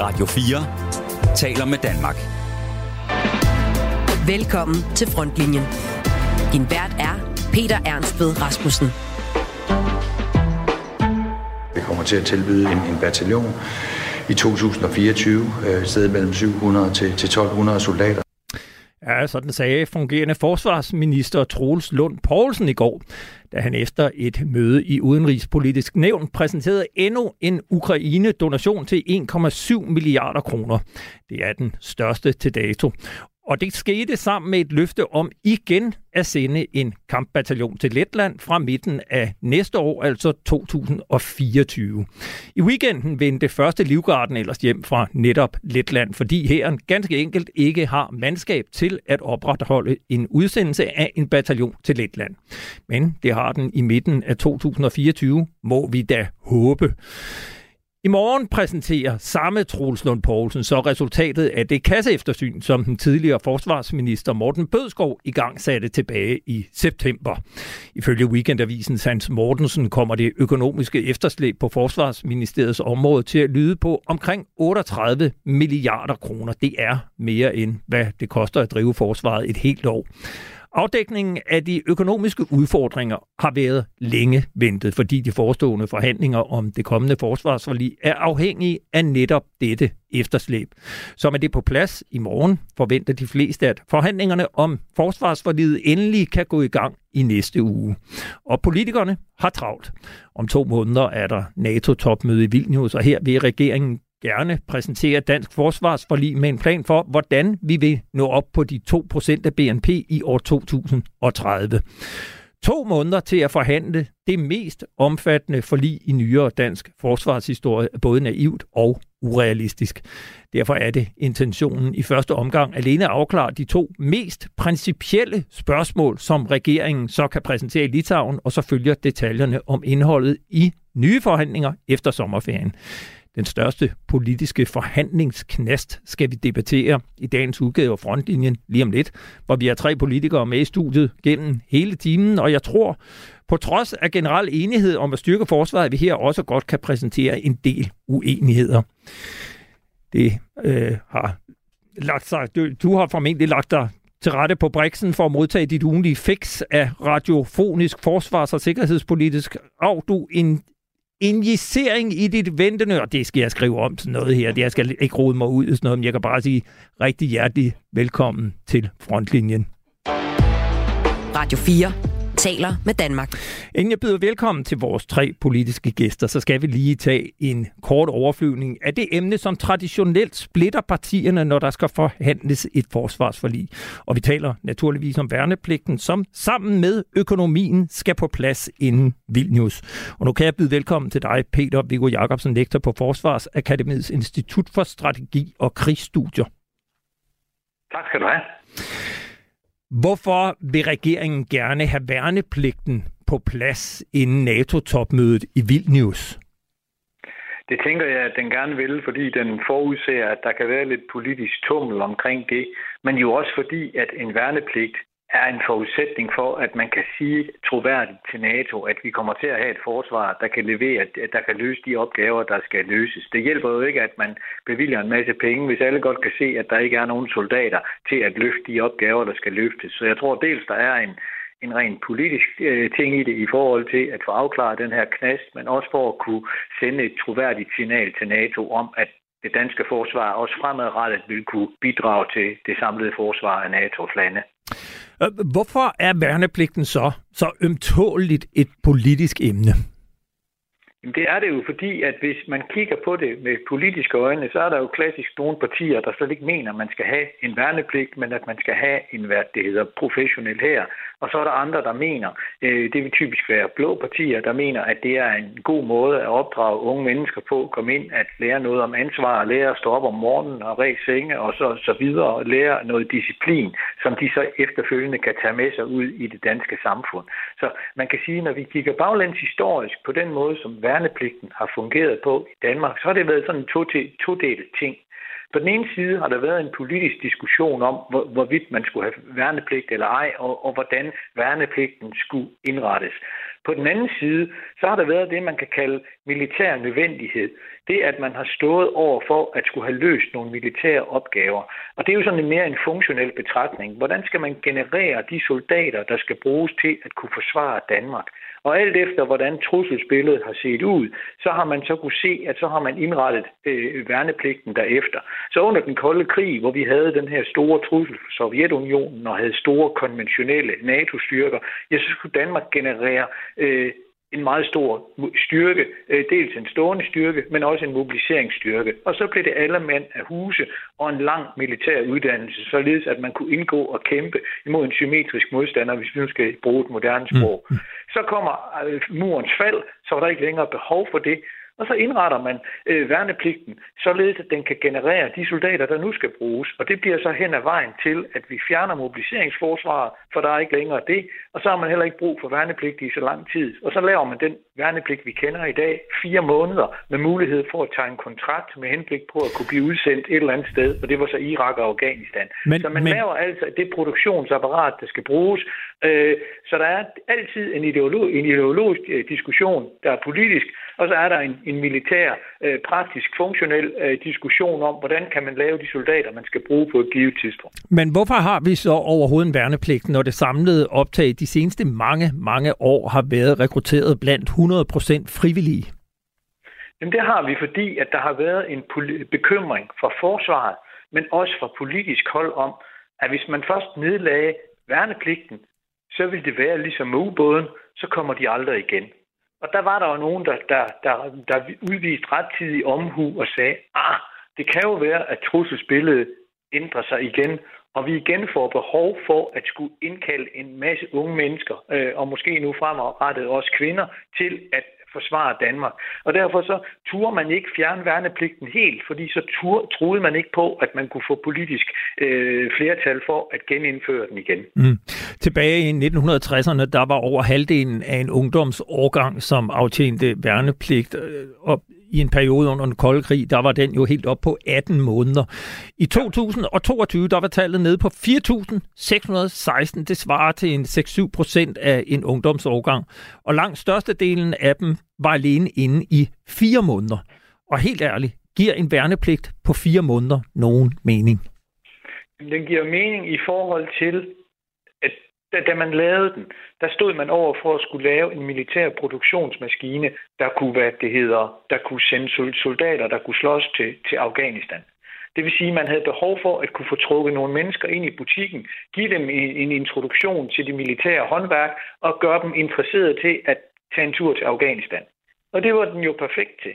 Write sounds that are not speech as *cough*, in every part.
Radio 4 taler med Danmark. Velkommen til Frontlinjen. Din vært er Peter Ernst ved Rasmussen. Vi kommer til at tilbyde en, en bataljon i 2024, øh, stedet mellem 700 til, til 1200 soldater. Ja, sådan sagde fungerende forsvarsminister Troels Lund Poulsen i går, da han efter et møde i Udenrigspolitisk Nævn præsenterede endnu en Ukraine-donation til 1,7 milliarder kroner. Det er den største til dato. Og det skete sammen med et løfte om igen at sende en kampbataljon til Letland fra midten af næste år, altså 2024. I weekenden vendte første livgarden ellers hjem fra netop Letland, fordi hæren ganske enkelt ikke har mandskab til at opretholde en udsendelse af en bataljon til Letland. Men det har den i midten af 2024, må vi da håbe. I morgen præsenterer samme Troels Lund Poulsen så resultatet af det kasseeftersyn, som den tidligere forsvarsminister Morten Bødskov i gang satte tilbage i september. Ifølge Weekendavisen Hans Mortensen kommer det økonomiske efterslæb på Forsvarsministeriets område til at lyde på omkring 38 milliarder kroner. Det er mere end hvad det koster at drive forsvaret et helt år. Afdækningen af de økonomiske udfordringer har været længe ventet, fordi de forestående forhandlinger om det kommende forsvarsforlig er afhængige af netop dette efterslæb. Så med det på plads i morgen forventer de fleste, at forhandlingerne om forsvarsforliget endelig kan gå i gang i næste uge. Og politikerne har travlt. Om to måneder er der NATO-topmøde i Vilnius, og her vil regeringen gerne præsentere dansk forsvarsforlig med en plan for, hvordan vi vil nå op på de 2% af BNP i år 2030. To måneder til at forhandle det mest omfattende forlig i nyere dansk forsvarshistorie er både naivt og urealistisk. Derfor er det intentionen i første omgang alene at afklare de to mest principielle spørgsmål, som regeringen så kan præsentere i Litauen, og så følger detaljerne om indholdet i nye forhandlinger efter sommerferien. Den største politiske forhandlingsknast skal vi debattere i dagens udgave af Frontlinjen lige om lidt, hvor vi har tre politikere med i studiet gennem hele timen, og jeg tror, på trods af generel enighed om at styrke forsvaret, at vi her også godt kan præsentere en del uenigheder. Det øh, har lagt sig, du, du har formentlig lagt dig til rette på Brixen for at modtage dit ugenlige fix af radiofonisk forsvars- og sikkerhedspolitisk og du en injicering i dit ventende, og det skal jeg skrive om sådan noget her, det jeg skal ikke rode mig ud i sådan noget, men jeg kan bare sige rigtig hjertelig velkommen til Frontlinjen. Radio 4 taler med Danmark. Inden jeg byder velkommen til vores tre politiske gæster, så skal vi lige tage en kort overflyvning af det emne, som traditionelt splitter partierne, når der skal forhandles et forsvarsforlig. Og vi taler naturligvis om værnepligten, som sammen med økonomien skal på plads inden Vilnius. Og nu kan jeg byde velkommen til dig, Peter Viggo Jacobsen, lektor på Forsvarsakademiets Institut for Strategi og Krigsstudier. Tak skal du have. Hvorfor vil regeringen gerne have værnepligten på plads inden NATO-topmødet i Vilnius? Det tænker jeg, at den gerne vil, fordi den forudser, at der kan være lidt politisk tummel omkring det, men jo også fordi, at en værnepligt er en forudsætning for, at man kan sige troværdigt til NATO, at vi kommer til at have et forsvar, der kan levere, der kan løse de opgaver, der skal løses. Det hjælper jo ikke, at man bevilger en masse penge, hvis alle godt kan se, at der ikke er nogen soldater til at løfte de opgaver, der skal løftes. Så jeg tror dels, der er en, en rent politisk øh, ting i det i forhold til at få afklaret den her knast, men også for at kunne sende et troværdigt signal til NATO om, at det danske forsvar også fremadrettet vil kunne bidrage til det samlede forsvar af NATO's lande. Øh, hvorfor er værnepligten så så ømtåligt et politisk emne? Det er det jo fordi, at hvis man kigger på det med politiske øjne, så er der jo klassisk nogle partier, der slet ikke mener, at man skal have en værnepligt, men at man skal have en, hvad det hedder, professionel her. Og så er der andre, der mener, øh, det vil typisk være blå partier, der mener, at det er en god måde at opdrage unge mennesker på, komme ind, at lære noget om ansvar, lære at stå op om morgenen og ræse senge og så, så videre, og lære noget disciplin, som de så efterfølgende kan tage med sig ud i det danske samfund. Så man kan sige, når vi kigger baglæns historisk på den måde, som værnepligten har fungeret på i Danmark, så har det været sådan en todelt ting. På den ene side har der været en politisk diskussion om, hvor, hvorvidt man skulle have værnepligt eller ej, og, og hvordan værnepligten skulle indrettes. På den anden side, så har der været det, man kan kalde militær nødvendighed. Det, at man har stået over for at skulle have løst nogle militære opgaver. Og det er jo sådan en mere en funktionel betragtning. Hvordan skal man generere de soldater, der skal bruges til at kunne forsvare Danmark? Og alt efter, hvordan trusselsbilledet har set ud, så har man så kunne se, at så har man indrettet øh, værnepligten derefter. Så under den kolde krig, hvor vi havde den her store trussel for Sovjetunionen og havde store konventionelle NATO-styrker, ja, så skulle Danmark generere øh, en meget stor styrke, øh, dels en stående styrke, men også en mobiliseringsstyrke. Og så blev det alle mænd af huse og en lang militær uddannelse, således at man kunne indgå og kæmpe imod en symmetrisk modstander, hvis vi nu skal bruge et moderne sprog. Mm. Så kommer øh, murens fald, så var der ikke længere behov for det, og så indretter man øh, værnepligten, således at den kan generere de soldater, der nu skal bruges. Og det bliver så hen ad vejen til, at vi fjerner mobiliseringsforsvaret, for der er ikke længere det. Og så har man heller ikke brug for værnepligt i så lang tid. Og så laver man den værnepligt, vi kender i dag, fire måneder med mulighed for at tage en kontrakt med henblik på at kunne blive udsendt et eller andet sted. Og det var så Irak og Afghanistan. Men, så man men... laver altså det produktionsapparat, der skal bruges. Øh, så der er altid en, ideolog, en ideologisk øh, diskussion, der er politisk, og så er der en, en militær, øh, praktisk, funktionel diskussion om, hvordan kan man lave de soldater, man skal bruge på et givet tidspunkt. Men hvorfor har vi så overhovedet en værnepligt, når det samlede optag de seneste mange, mange år har været rekrutteret blandt 100% frivillige? Jamen det har vi, fordi at der har været en bekymring fra forsvaret, men også fra politisk hold om, at hvis man først nedlagde værnepligten, så vil det være ligesom ubåden, så kommer de aldrig igen. Og der var der jo nogen, der, der, der, der udviste rettidig omhu og sagde, ah, det kan jo være, at trusselsbilledet ændrer sig igen, og vi igen får behov for at skulle indkalde en masse unge mennesker, øh, og måske nu fremadrettet også kvinder, til at forsvare Danmark. Og derfor så turde man ikke fjerne værnepligten helt, fordi så tur, troede man ikke på, at man kunne få politisk øh, flertal for at genindføre den igen. Mm. Tilbage i 1960'erne, der var over halvdelen af en ungdomsårgang, som aftjente værnepligt, øh, og i en periode under den kolde krig, der var den jo helt op på 18 måneder. I 2022, der var tallet nede på 4.616. Det svarer til en 6-7 procent af en ungdomsårgang. Og langt størstedelen af dem var alene inde i fire måneder. Og helt ærligt, giver en værnepligt på fire måneder nogen mening? Den giver mening i forhold til, da, da man lavede den, der stod man over for at skulle lave en militær produktionsmaskine, der kunne, hvad det hedder, der kunne sende soldater, der kunne slås til, til Afghanistan. Det vil sige, at man havde behov for at kunne få trukket nogle mennesker ind i butikken, give dem en, en introduktion til det militære håndværk og gøre dem interesserede til at tage en tur til Afghanistan. Og det var den jo perfekt til.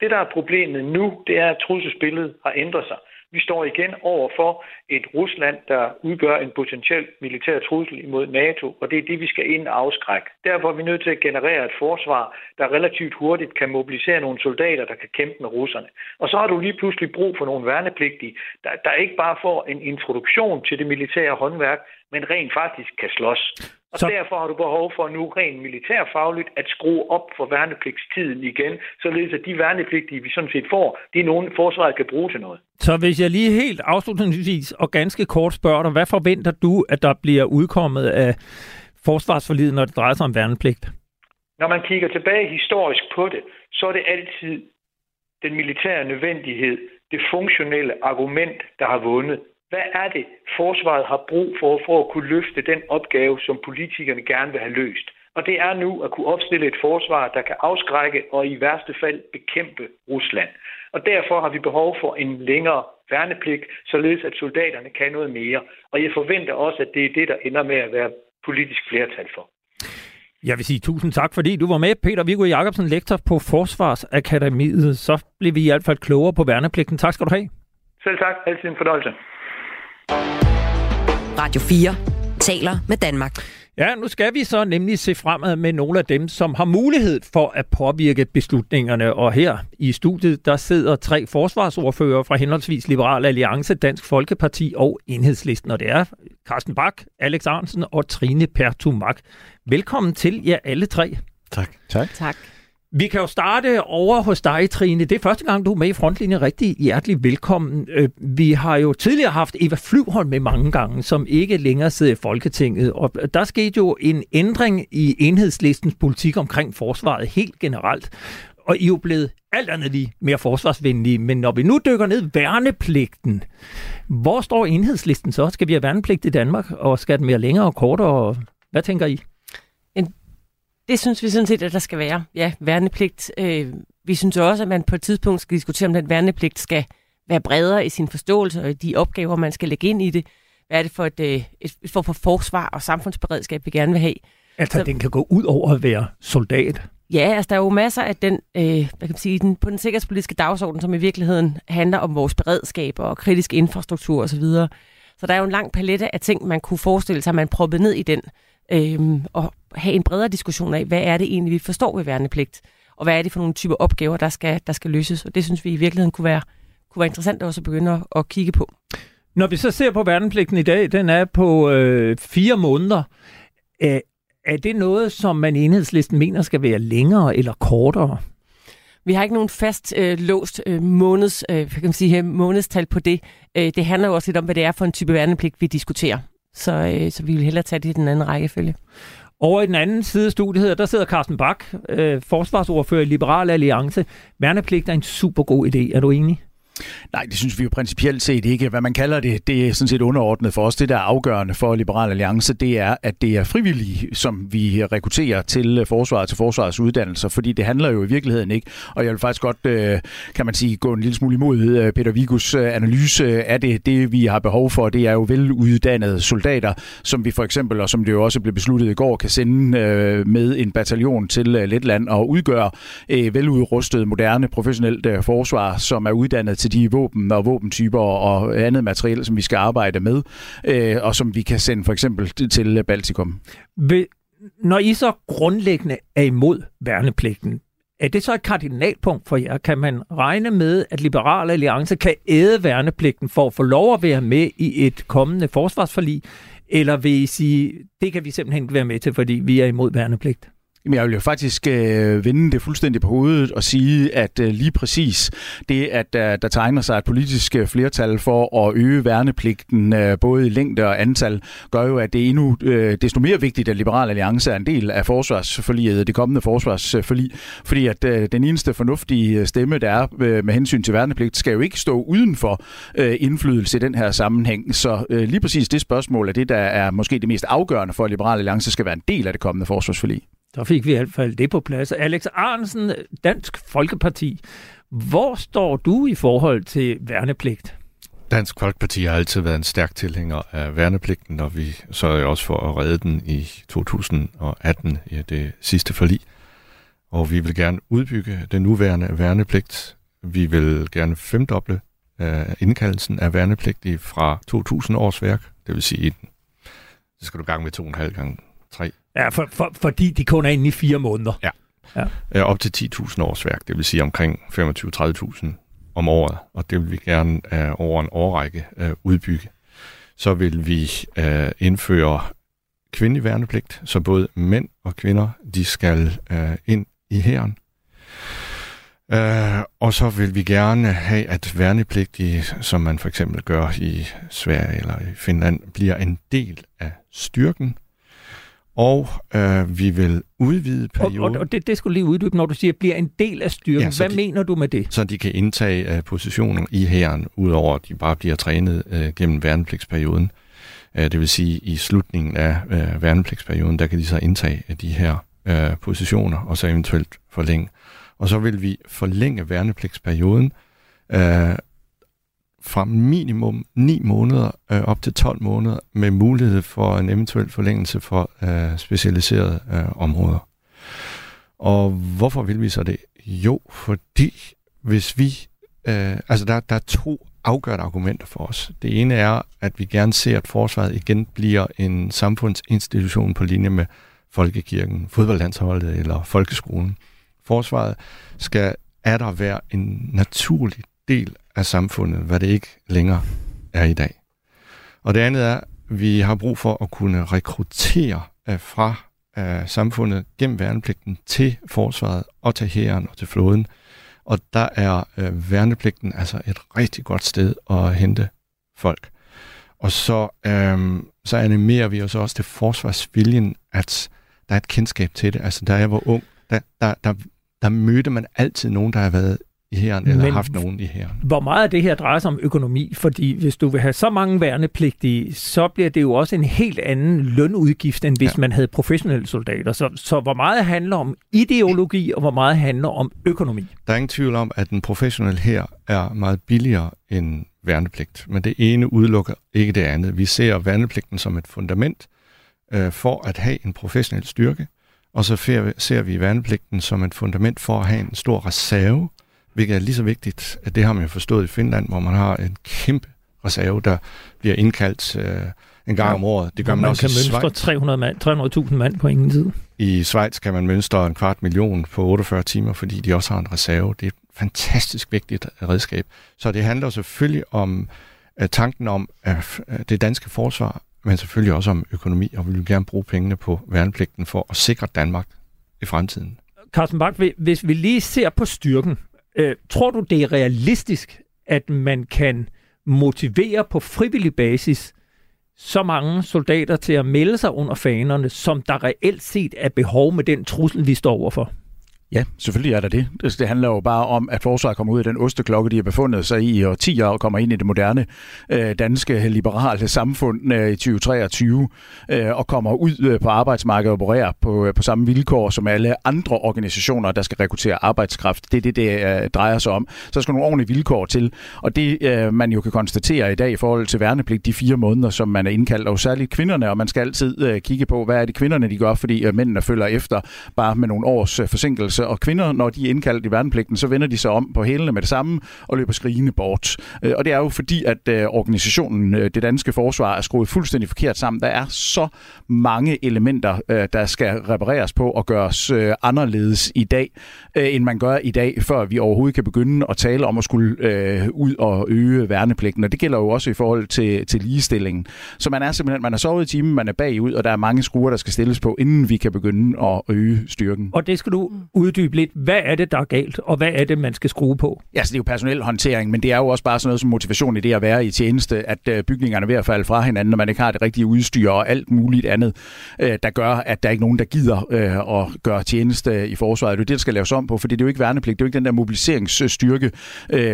Det, der er problemet nu, det er, at trusselsbilledet har ændret sig. Vi står igen over for et Rusland, der udgør en potentiel militær trussel imod NATO, og det er det, vi skal ind og afskrække. Derfor er vi nødt til at generere et forsvar, der relativt hurtigt kan mobilisere nogle soldater, der kan kæmpe med russerne. Og så har du lige pludselig brug for nogle værnepligtige, der, der ikke bare får en introduktion til det militære håndværk, men rent faktisk kan slås. Og så... derfor har du behov for nu rent militærfagligt at skrue op for værnepligtstiden igen, således at de værnepligtige, vi sådan set får, det er nogen, forsvaret kan bruge til noget. Så hvis jeg lige helt afslutningsvis og ganske kort spørger dig, hvad forventer du, at der bliver udkommet af forsvarsforlidet, når det drejer sig om værnepligt? Når man kigger tilbage historisk på det, så er det altid den militære nødvendighed, det funktionelle argument, der har vundet. Hvad er det, forsvaret har brug for, for at kunne løfte den opgave, som politikerne gerne vil have løst? Og det er nu at kunne opstille et forsvar, der kan afskrække og i værste fald bekæmpe Rusland. Og derfor har vi behov for en længere værnepligt, således at soldaterne kan noget mere. Og jeg forventer også, at det er det, der ender med at være politisk flertal for. Jeg vil sige tusind tak, fordi du var med, Peter Viggo Jacobsen, lektor på Forsvarsakademiet. Så blev vi i hvert fald klogere på værnepligten. Tak skal du have. Selv tak. Altid en fornøjelse. Radio 4 taler med Danmark. Ja, nu skal vi så nemlig se fremad med nogle af dem, som har mulighed for at påvirke beslutningerne. Og her i studiet, der sidder tre forsvarsordfører fra henholdsvis Liberal Alliance, Dansk Folkeparti og Enhedslisten. Og det er Carsten Bak, Alex Arnsen og Trine Pertumak. Velkommen til jer alle tre. Tak. Tak. tak. Vi kan jo starte over hos dig, Trine. Det er første gang, du er med i Frontlinjen. Rigtig hjertelig velkommen. Øh, vi har jo tidligere haft Eva Flyvholm med mange gange, som ikke længere sidder i Folketinget. Og der skete jo en ændring i enhedslistens politik omkring forsvaret helt generelt. Og I er jo blevet alt andet lige mere forsvarsvenlige. Men når vi nu dykker ned værnepligten, hvor står enhedslisten så? Skal vi have værnepligt i Danmark, og skal den være længere og kortere? Hvad tænker I? Det synes vi sådan set, at der skal være. Ja, værnepligt. Øh, vi synes også, at man på et tidspunkt skal diskutere, om den værnepligt skal være bredere i sin forståelse og de opgaver, man skal lægge ind i det. Hvad er det for et, øh, et, et for, for forsvar og samfundsberedskab, vi gerne vil have? Altså, Så, den kan gå ud over at være soldat? Ja, altså der er jo masser af den, øh, hvad kan man sige, den, på den sikkerhedspolitiske dagsorden, som i virkeligheden handler om vores beredskab og kritisk infrastruktur osv. Så, så der er jo en lang palette af ting, man kunne forestille sig, man proppede ned i den øh, og have en bredere diskussion af, hvad er det egentlig, vi forstår ved værnepligt, og hvad er det for nogle typer opgaver, der skal, der skal løses. Og det synes vi i virkeligheden kunne være, kunne være interessant også at begynde at, at kigge på. Når vi så ser på værnepligten i dag, den er på øh, fire måneder. Er, er det noget, som man i enhedslisten mener skal være længere eller kortere? Vi har ikke nogen fast øh, låst øh, måneds, øh, kan man sige, månedstal på det. Øh, det handler jo også lidt om, hvad det er for en type værnepligt, vi diskuterer. Så, øh, så vi vil hellere tage det i den anden rækkefølge. Over i den anden side af studiet, der sidder Carsten Bak, øh, forsvarsordfører i Liberal Alliance. Værnepligt er en super god idé. Er du enig? Nej, det synes vi jo principielt set ikke. Hvad man kalder det, det er sådan set underordnet for os. Det, der er afgørende for Liberal Alliance, det er, at det er frivillige, som vi rekrutterer til forsvaret, til forsvarets uddannelser, fordi det handler jo i virkeligheden ikke. Og jeg vil faktisk godt, øh, kan man sige, gå en lille smule imod øh, Peter Vigus øh, analyse af det. Det, vi har behov for, det er jo veluddannede soldater, som vi for eksempel, og som det jo også blev besluttet i går, kan sende med en bataljon til Letland og udgøre veludrustet, moderne, professionelt forsvar, som er uddannet til til de våben og våbentyper og andet materiel, som vi skal arbejde med, øh, og som vi kan sende for eksempel til Baltikum. Når I så grundlæggende er imod værnepligten, er det så et kardinalpunkt for jer? Kan man regne med, at Liberale Alliance kan æde værnepligten for at få lov at være med i et kommende forsvarsforlig? Eller vil I sige, det kan vi simpelthen ikke være med til, fordi vi er imod værnepligt? Jamen, jeg vil jo faktisk øh, vende det fuldstændig på hovedet og sige, at øh, lige præcis det, at øh, der tegner sig et politisk øh, flertal for at øge værnepligten, øh, både i længde og antal, gør jo, at det er endnu øh, desto mere vigtigt, at Liberal Alliance er en del af forsvarsforliget, det kommende forsvarsforlig, fordi at øh, den eneste fornuftige øh, stemme, der er øh, med hensyn til værnepligt, skal jo ikke stå uden for øh, indflydelse i den her sammenhæng. Så øh, lige præcis det spørgsmål er det, der er måske det mest afgørende for, at Liberal Alliance skal være en del af det kommende forsvarsforlig. Så fik vi i hvert fald det på plads. Alex Arnsen, Dansk Folkeparti. Hvor står du i forhold til værnepligt? Dansk Folkeparti har altid været en stærk tilhænger af værnepligten, og vi sørger også for at redde den i 2018 i det sidste forlig. Og vi vil gerne udbygge den nuværende værnepligt. Vi vil gerne femdoble uh, indkaldelsen af værnepligtige fra 2000 års værk, det vil sige, det skal du gang med to og en halv gang tre. Ja, for, for, fordi de kun er inde i fire måneder. Ja. ja. Op til 10.000 års værk, det vil sige omkring 25-30.000 om året, og det vil vi gerne uh, over en årrække uh, udbygge. Så vil vi uh, indføre kvindelig værnepligt, så både mænd og kvinder, de skal uh, ind i hæren. Uh, og så vil vi gerne have, at værnepligtige, som man for eksempel gør i Sverige eller i Finland, bliver en del af styrken, og øh, vi vil udvide perioden. Og, og det, det skulle lige uddybe, når du siger, bliver en del af styrken. Ja, Hvad de, mener du med det? Så de kan indtage uh, positioner i hæren, udover at de bare bliver trænet uh, gennem værnepligtsperioden. Uh, det vil sige, i slutningen af uh, værnepligtsperioden, der kan de så indtage uh, de her uh, positioner, og så eventuelt forlænge. Og så vil vi forlænge værnepligtsperioden uh, fra minimum 9 måneder øh, op til 12 måneder med mulighed for en eventuel forlængelse for øh, specialiserede øh, områder. Og hvorfor vil vi så det? Jo, fordi hvis vi... Øh, altså, der, der er to afgørende argumenter for os. Det ene er, at vi gerne ser, at forsvaret igen bliver en samfundsinstitution på linje med folkekirken, fodboldlandsholdet eller folkeskolen. Forsvaret skal er der være en naturlig del af samfundet, hvad det ikke længere er i dag. Og det andet er, at vi har brug for at kunne rekruttere øh, fra af samfundet gennem værnepligten til forsvaret og til hæren og til flåden. Og der er øh, værnepligten altså et rigtig godt sted at hente folk. Og så, øh, så animerer vi os også til forsvarsviljen, at der er et kendskab til det. Altså, da jeg var ung, der, der, der, der mødte man altid nogen, der har været i herren, eller Men haft nogen i herren. Hvor meget af det her drejer sig om økonomi? Fordi hvis du vil have så mange værnepligtige, så bliver det jo også en helt anden lønudgift, end hvis ja. man havde professionelle soldater. Så, så hvor meget handler om ideologi, og hvor meget handler om økonomi? Der er ingen tvivl om, at den professionelle her er meget billigere end værnepligt. Men det ene udelukker ikke det andet. Vi ser værnepligten som et fundament øh, for at have en professionel styrke, og så ser vi værnepligten som et fundament for at have en stor reserve, hvilket er lige så vigtigt, at det har man jo forstået i Finland, hvor man har en kæmpe reserve, der bliver indkaldt øh, en gang ja. om året. Det gør man, man også kan i mønstre 300 mand, 300.000 mand på ingen tid. I Schweiz kan man mønstre en kvart million på 48 timer, fordi de også har en reserve. Det er et fantastisk vigtigt redskab. Så det handler selvfølgelig om uh, tanken om uh, det danske forsvar, men selvfølgelig også om økonomi, og vi vil gerne bruge pengene på værnepligten for at sikre Danmark i fremtiden. Carsten Bak, hvis vi lige ser på styrken, Øh, tror du, det er realistisk, at man kan motivere på frivillig basis så mange soldater til at melde sig under fanerne, som der reelt set er behov med den trussel, vi står overfor? Ja, selvfølgelig er der det. Det handler jo bare om, at forsvaret kommer ud af den osteklokke, de har befundet sig i i årtier og kommer ind i det moderne øh, danske liberale samfund øh, i 2023 øh, og kommer ud øh, på arbejdsmarkedet og opererer på, øh, på samme vilkår som alle andre organisationer, der skal rekruttere arbejdskraft. Det er det, det øh, drejer sig om. Så skal nogle ordentlige vilkår til. Og det, øh, man jo kan konstatere i dag i forhold til værnepligt, de fire måneder, som man er indkaldt, og særligt kvinderne, og man skal altid øh, kigge på, hvad er det kvinderne, de gør, fordi øh, mændene følger efter bare med nogle års øh, forsinkelse og kvinder, når de er indkaldt i værnepligten, så vender de sig om på hælene med det samme og løber skrigende bort. Øh, og det er jo fordi, at øh, organisationen, øh, det danske forsvar, er skruet fuldstændig forkert sammen. Der er så mange elementer, øh, der skal repareres på og gøres øh, anderledes i dag, øh, end man gør i dag, før vi overhovedet kan begynde at tale om at skulle ud og øge værnepligten. Og det gælder jo også i forhold til, til ligestillingen. Så man er simpelthen, man er sovet i timen, man er bagud, og der er mange skruer, der skal stilles på, inden vi kan begynde at øge styrken. Og det skal du uddybe lidt. Hvad er det, der er galt, og hvad er det, man skal skrue på? Ja, så det er jo personel håndtering, men det er jo også bare sådan noget som motivation i det at være i tjeneste, at øh, bygningerne er ved at falde fra hinanden, når man ikke har det rigtige udstyr og alt muligt andet, øh, der gør, at der er ikke nogen, der gider øh, at gøre tjeneste i forsvaret. Det er det, der skal laves om på, for det er jo ikke værnepligt, det er jo ikke den der mobiliseringsstyrke,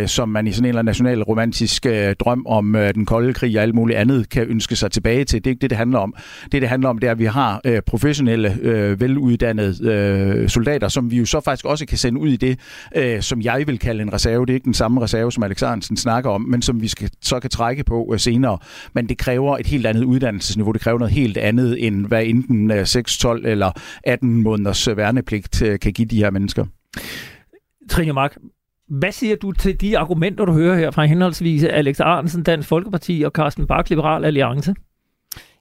som man i sådan en eller anden national romantisk drøm om den kolde krig og alt muligt andet kan ønske sig tilbage til. Det er ikke det, det handler om. Det, det handler om, det er, at vi har professionelle, veluddannede soldater, som vi jo så faktisk også kan sende ud i det, øh, som jeg vil kalde en reserve. Det er ikke den samme reserve, som Alexandersen snakker om, men som vi skal, så kan trække på øh, senere. Men det kræver et helt andet uddannelsesniveau. Det kræver noget helt andet, end hvad enten øh, 6, 12 eller 18 måneders øh, værnepligt øh, kan give de her mennesker. Trine Mark, hvad siger du til de argumenter, du hører her fra henholdsvis Alex Arnsen, Dansk Folkeparti og Carsten Bak, Liberal Alliance?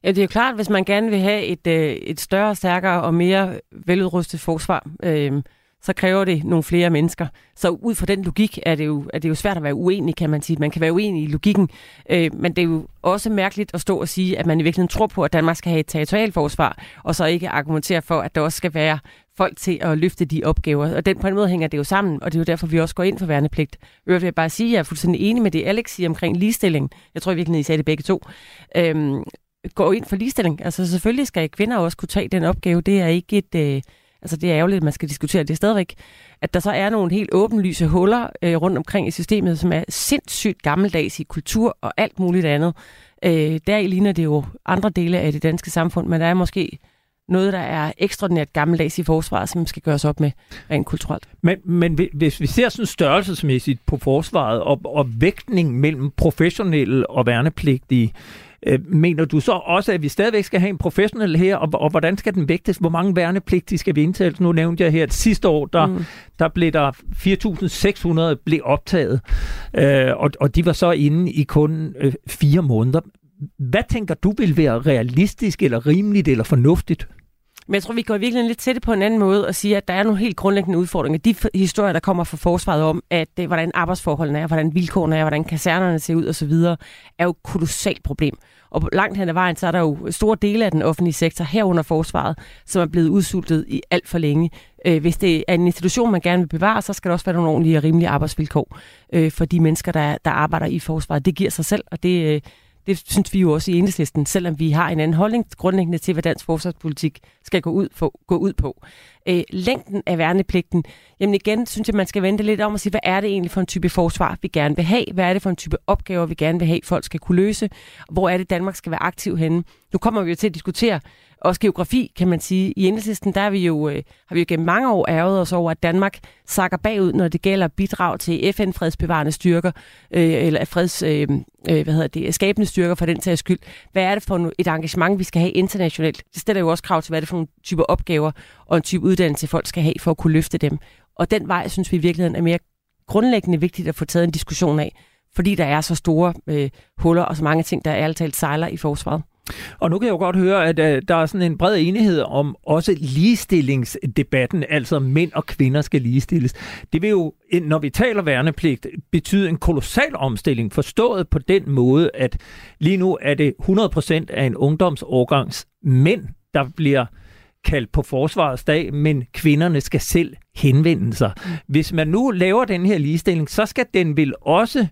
Ja, det er jo klart, hvis man gerne vil have et, øh, et større, stærkere og mere veludrustet forsvar, øh, så kræver det nogle flere mennesker. Så ud fra den logik er det jo, er det jo svært at være uenig, kan man sige. Man kan være uenig i logikken, øh, men det er jo også mærkeligt at stå og sige, at man i virkeligheden tror på, at Danmark skal have et territorialforsvar, og så ikke argumentere for, at der også skal være folk til at løfte de opgaver. Og den, på en måde hænger det jo sammen, og det er jo derfor, vi også går ind for værnepligt. Jeg vil bare sige, at jeg er fuldstændig enig med det, Alex siger omkring ligestilling. Jeg tror i virkeligheden, I sagde det begge to. Øhm, går ind for ligestilling. Altså selvfølgelig skal kvinder også kunne tage den opgave. Det er ikke et... Øh, altså det er ærgerligt, at man skal diskutere det stadigvæk. At der så er nogle helt åbenlyse huller øh, rundt omkring i systemet, som er sindssygt gammeldags i kultur og alt muligt andet. Øh, der ligner det jo andre dele af det danske samfund, men der er måske noget, der er ekstraordinært gammeldags i forsvaret, som skal gøres op med rent kulturelt. Men, men hvis vi ser sådan størrelsesmæssigt på forsvaret og, og vægtning mellem professionelle og værnepligtige, Øh, mener du så også, at vi stadigvæk skal have en professionel her, og, og hvordan skal den vægtes? Hvor mange værnepligtige skal vi indtale? Nu nævnte jeg her, at sidste år, der, mm. der blev der 4.600 blev optaget, øh, og, og de var så inde i kun øh, fire måneder. Hvad tænker du vil være realistisk, eller rimeligt, eller fornuftigt? Men jeg tror, vi går virkelig lidt tæt på en anden måde og siger, at der er nogle helt grundlæggende udfordringer. De historier, der kommer fra forsvaret om, at det, øh, hvordan arbejdsforholdene er, hvordan vilkårene er, hvordan kasernerne ser ud osv., er jo et kolossalt problem. Og langt hen ad vejen, så er der jo store dele af den offentlige sektor herunder forsvaret, som er blevet udsultet i alt for længe. Øh, hvis det er en institution, man gerne vil bevare, så skal der også være nogle ordentlige og rimelige arbejdsvilkår øh, for de mennesker, der, der arbejder i forsvaret. Det giver sig selv, og det, øh, det synes vi jo også i enhedslisten, selvom vi har en anden holdning grundlæggende til, hvad dansk forsvarspolitik skal gå ud, for, gå ud på. Øh, længden af værnepligten, jamen igen synes jeg, man skal vente lidt om og sige, hvad er det egentlig for en type forsvar, vi gerne vil have? Hvad er det for en type opgaver, vi gerne vil have, folk skal kunne løse? Hvor er det, Danmark skal være aktiv henne? Nu kommer vi jo til at diskutere også geografi, kan man sige. I enhedslisten, der er vi jo, øh, har vi jo gennem mange år ærget os over, at Danmark sakker bagud, når det gælder bidrag til FN-fredsbevarende styrker, øh, eller freds, øh, øh, hvad hedder det, skabende styrker for den sags skyld. Hvad er det for et engagement, vi skal have internationalt? Det stiller jo også krav til, hvad er det for en type opgaver og en type uddannelse, folk skal have for at kunne løfte dem. Og den vej, synes vi i virkeligheden er mere grundlæggende vigtigt at få taget en diskussion af, fordi der er så store øh, huller og så mange ting, der ærligt talt sejler i forsvaret. Og nu kan jeg jo godt høre, at uh, der er sådan en bred enighed om også ligestillingsdebatten, altså mænd og kvinder skal ligestilles. Det vil jo, når vi taler værnepligt, betyde en kolossal omstilling, forstået på den måde, at lige nu er det 100% af en ungdomsårgangs mænd, der bliver kaldt på forsvarets dag, men kvinderne skal selv henvende sig. Hvis man nu laver den her ligestilling, så skal den vel også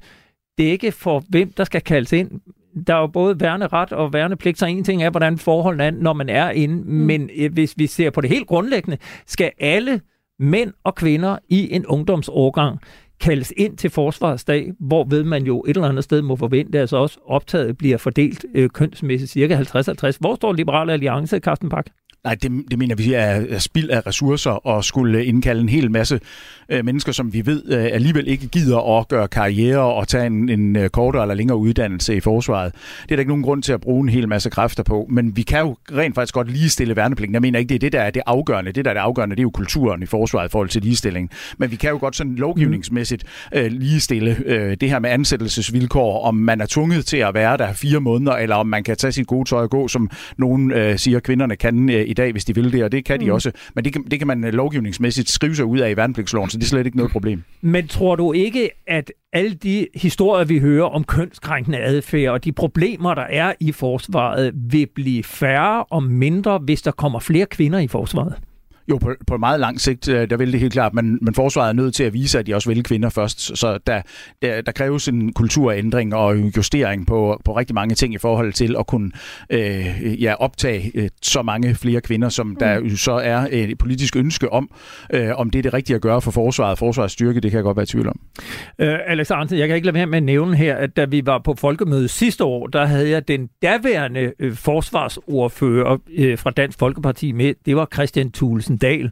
dække for, hvem der skal kaldes ind der er jo både værneret og værnepligt, så en ting er, hvordan forholdene er, når man er inde, mm. men øh, hvis vi ser på det helt grundlæggende, skal alle mænd og kvinder i en ungdomsårgang kaldes ind til forsvarsdag, hvor ved man jo et eller andet sted må forvente, at altså også optaget bliver fordelt øh, kønsmæssigt cirka 50-50. Hvor står Liberale Alliance, Carsten Bak? Nej, det, det mener vi er, er spild af ressourcer og skulle indkalde en hel masse øh, mennesker, som vi ved øh, alligevel ikke gider at gøre karriere og tage en, en øh, kortere eller længere uddannelse i forsvaret. Det er der ikke nogen grund til at bruge en hel masse kræfter på, men vi kan jo rent faktisk godt ligestille værnepligten. Jeg mener ikke, det er det, der er det afgørende. Det, der er det afgørende, det er jo kulturen i forsvaret i forhold til ligestilling. Men vi kan jo godt sådan lovgivningsmæssigt øh, ligestille øh, det her med ansættelsesvilkår, om man er tvunget til at være der fire måneder, eller om man kan tage sit gode tøj og gå, som nogen øh, siger, kvinderne kan øh, i dag, hvis de vil det, og det kan de mm. også. Men det kan, det kan man øh, lovgivningsmæssigt skrive sig ud af i værnepligtsloven, så det er slet ikke noget problem. Men tror du ikke, at alle de historier, vi hører om kønskrænkende adfærd og de problemer, der er i forsvaret, vil blive færre og mindre, hvis der kommer flere kvinder i forsvaret? Jo, på, på meget lang sigt, øh, der vil det helt klart, men, men forsvaret er nødt til at vise, at de også vil kvinder først. Så der, der, der kræves en kulturændring og justering på, på rigtig mange ting i forhold til at kunne øh, ja, optage øh, så mange flere kvinder, som der mm. så er et politisk ønske om, øh, om det er det rigtige at gøre for forsvaret. Forsvarets styrke, det kan jeg godt være i tvivl om. Øh, Alex Arnsen, jeg kan ikke lade være med at nævne her, at da vi var på folkemødet sidste år, der havde jeg den daværende øh, forsvarsordfører øh, fra Dansk Folkeparti med. Det var Christian Thulesen Dahl.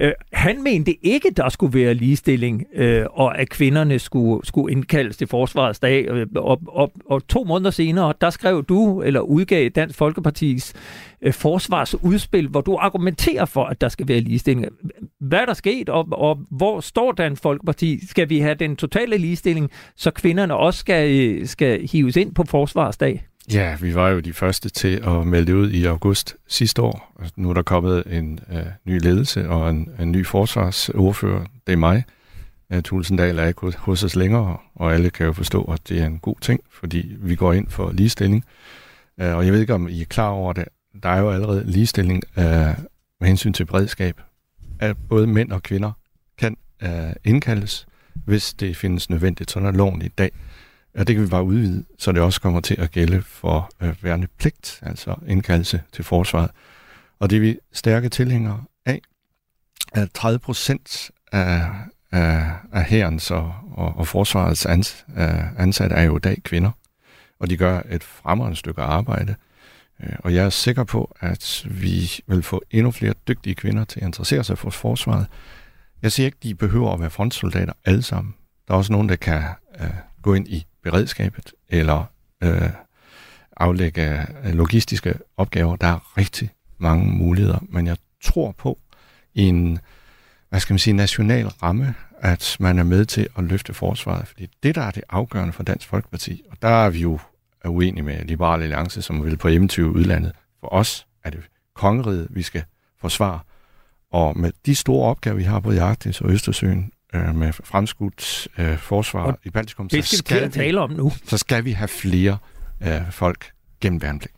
Øh, han mente ikke, der skulle være ligestilling, øh, og at kvinderne skulle, skulle indkaldes til forsvarets dag. Øh, og, og, og to måneder senere, der skrev du, eller udgav Dansk Folkepartis øh, forsvarsudspil, hvor du argumenterer for, at der skal være ligestilling. Hvad er der sket, og, og hvor står Dansk Folkeparti? Skal vi have den totale ligestilling, så kvinderne også skal, øh, skal hives ind på forsvarsdag? Ja, vi var jo de første til at melde ud i august sidste år. Nu er der kommet en øh, ny ledelse og en, en ny forsvarsordfører. Det er mig. Øh, uh, Tulsendal er ikke hos os længere, og alle kan jo forstå, at det er en god ting, fordi vi går ind for ligestilling. Uh, og jeg ved ikke, om I er klar over det. Der er jo allerede ligestilling uh, med hensyn til beredskab. At både mænd og kvinder kan uh, indkaldes, hvis det findes nødvendigt. Sådan er loven i dag. Ja, det kan vi bare udvide, så det også kommer til at gælde for øh, værnepligt, altså indkaldelse til forsvaret. Og det er vi stærke tilhængere af, at 30 procent af, af, af herrens og, og, og forsvarets ans, øh, ansatte er jo i dag kvinder, og de gør et fremragende stykke arbejde. Øh, og jeg er sikker på, at vi vil få endnu flere dygtige kvinder til at interessere sig for forsvaret. Jeg siger ikke, at de behøver at være frontsoldater alle sammen. Der er også nogen, der kan øh, gå ind i beredskabet eller øh, aflægge logistiske opgaver. Der er rigtig mange muligheder, men jeg tror på i en, hvad skal man sige, national ramme, at man er med til at løfte forsvaret, fordi det, der er det afgørende for Dansk Folkeparti, og der er vi jo er uenige med Liberale Alliance, som vil på eventyr udlandet. For os er det kongeriget, vi skal forsvare. Og med de store opgaver, vi har både i Arktis og Østersøen, øh, med fremskudt øh, forsvar og i Baltikum, det skal, så skal vi tale om nu. Så skal vi have flere øh, folk gennem værnepligt.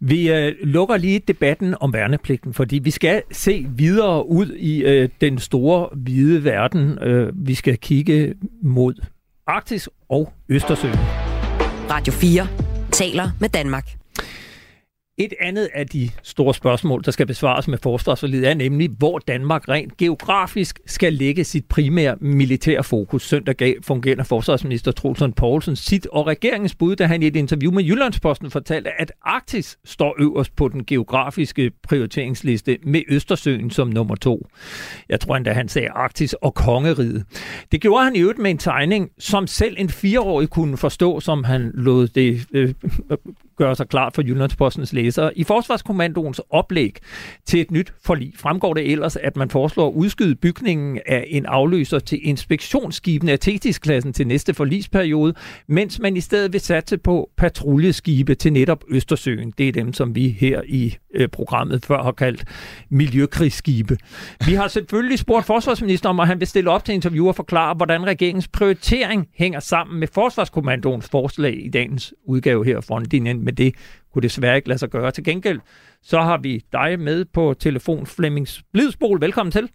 Vi øh, lukker lige debatten om værnepligten, fordi vi skal se videre ud i øh, den store hvide verden. Øh, vi skal kigge mod Arktis og Østersøen. Radio 4 taler med Danmark. Et andet af de store spørgsmål, der skal besvares med forsvarsforlidet, er nemlig, hvor Danmark rent geografisk skal lægge sit primære militære fokus. Søndag gav fungerende forsvarsminister Trulsund Poulsen sit og regeringens bud, da han i et interview med Jyllandsposten fortalte, at Arktis står øverst på den geografiske prioriteringsliste med Østersøen som nummer to. Jeg tror endda, han sagde Arktis og Kongeriget. Det gjorde han i øvrigt med en tegning, som selv en fireårig kunne forstå, som han lod det øh, gøre sig klart for Jyllandspostens læsere. I Forsvarskommandoens oplæg til et nyt forlig fremgår det ellers, at man foreslår at udskyde bygningen af en afløser til inspektionsskibene af Thetis-klassen til næste forlisperiode, mens man i stedet vil satse på patruljeskibe til netop Østersøen. Det er dem, som vi her i øh, programmet før har kaldt miljøkrigsskibe. Vi har selvfølgelig spurgt forsvarsministeren, om han vil stille op til interview og forklare, hvordan regeringens prioritering hænger sammen med Forsvarskommandoens forslag i dagens udgave her fra frontlinjen men det kunne desværre ikke lade sig gøre. Til gengæld, så har vi dig med på telefon, Flemming Blidsbol. Velkommen til.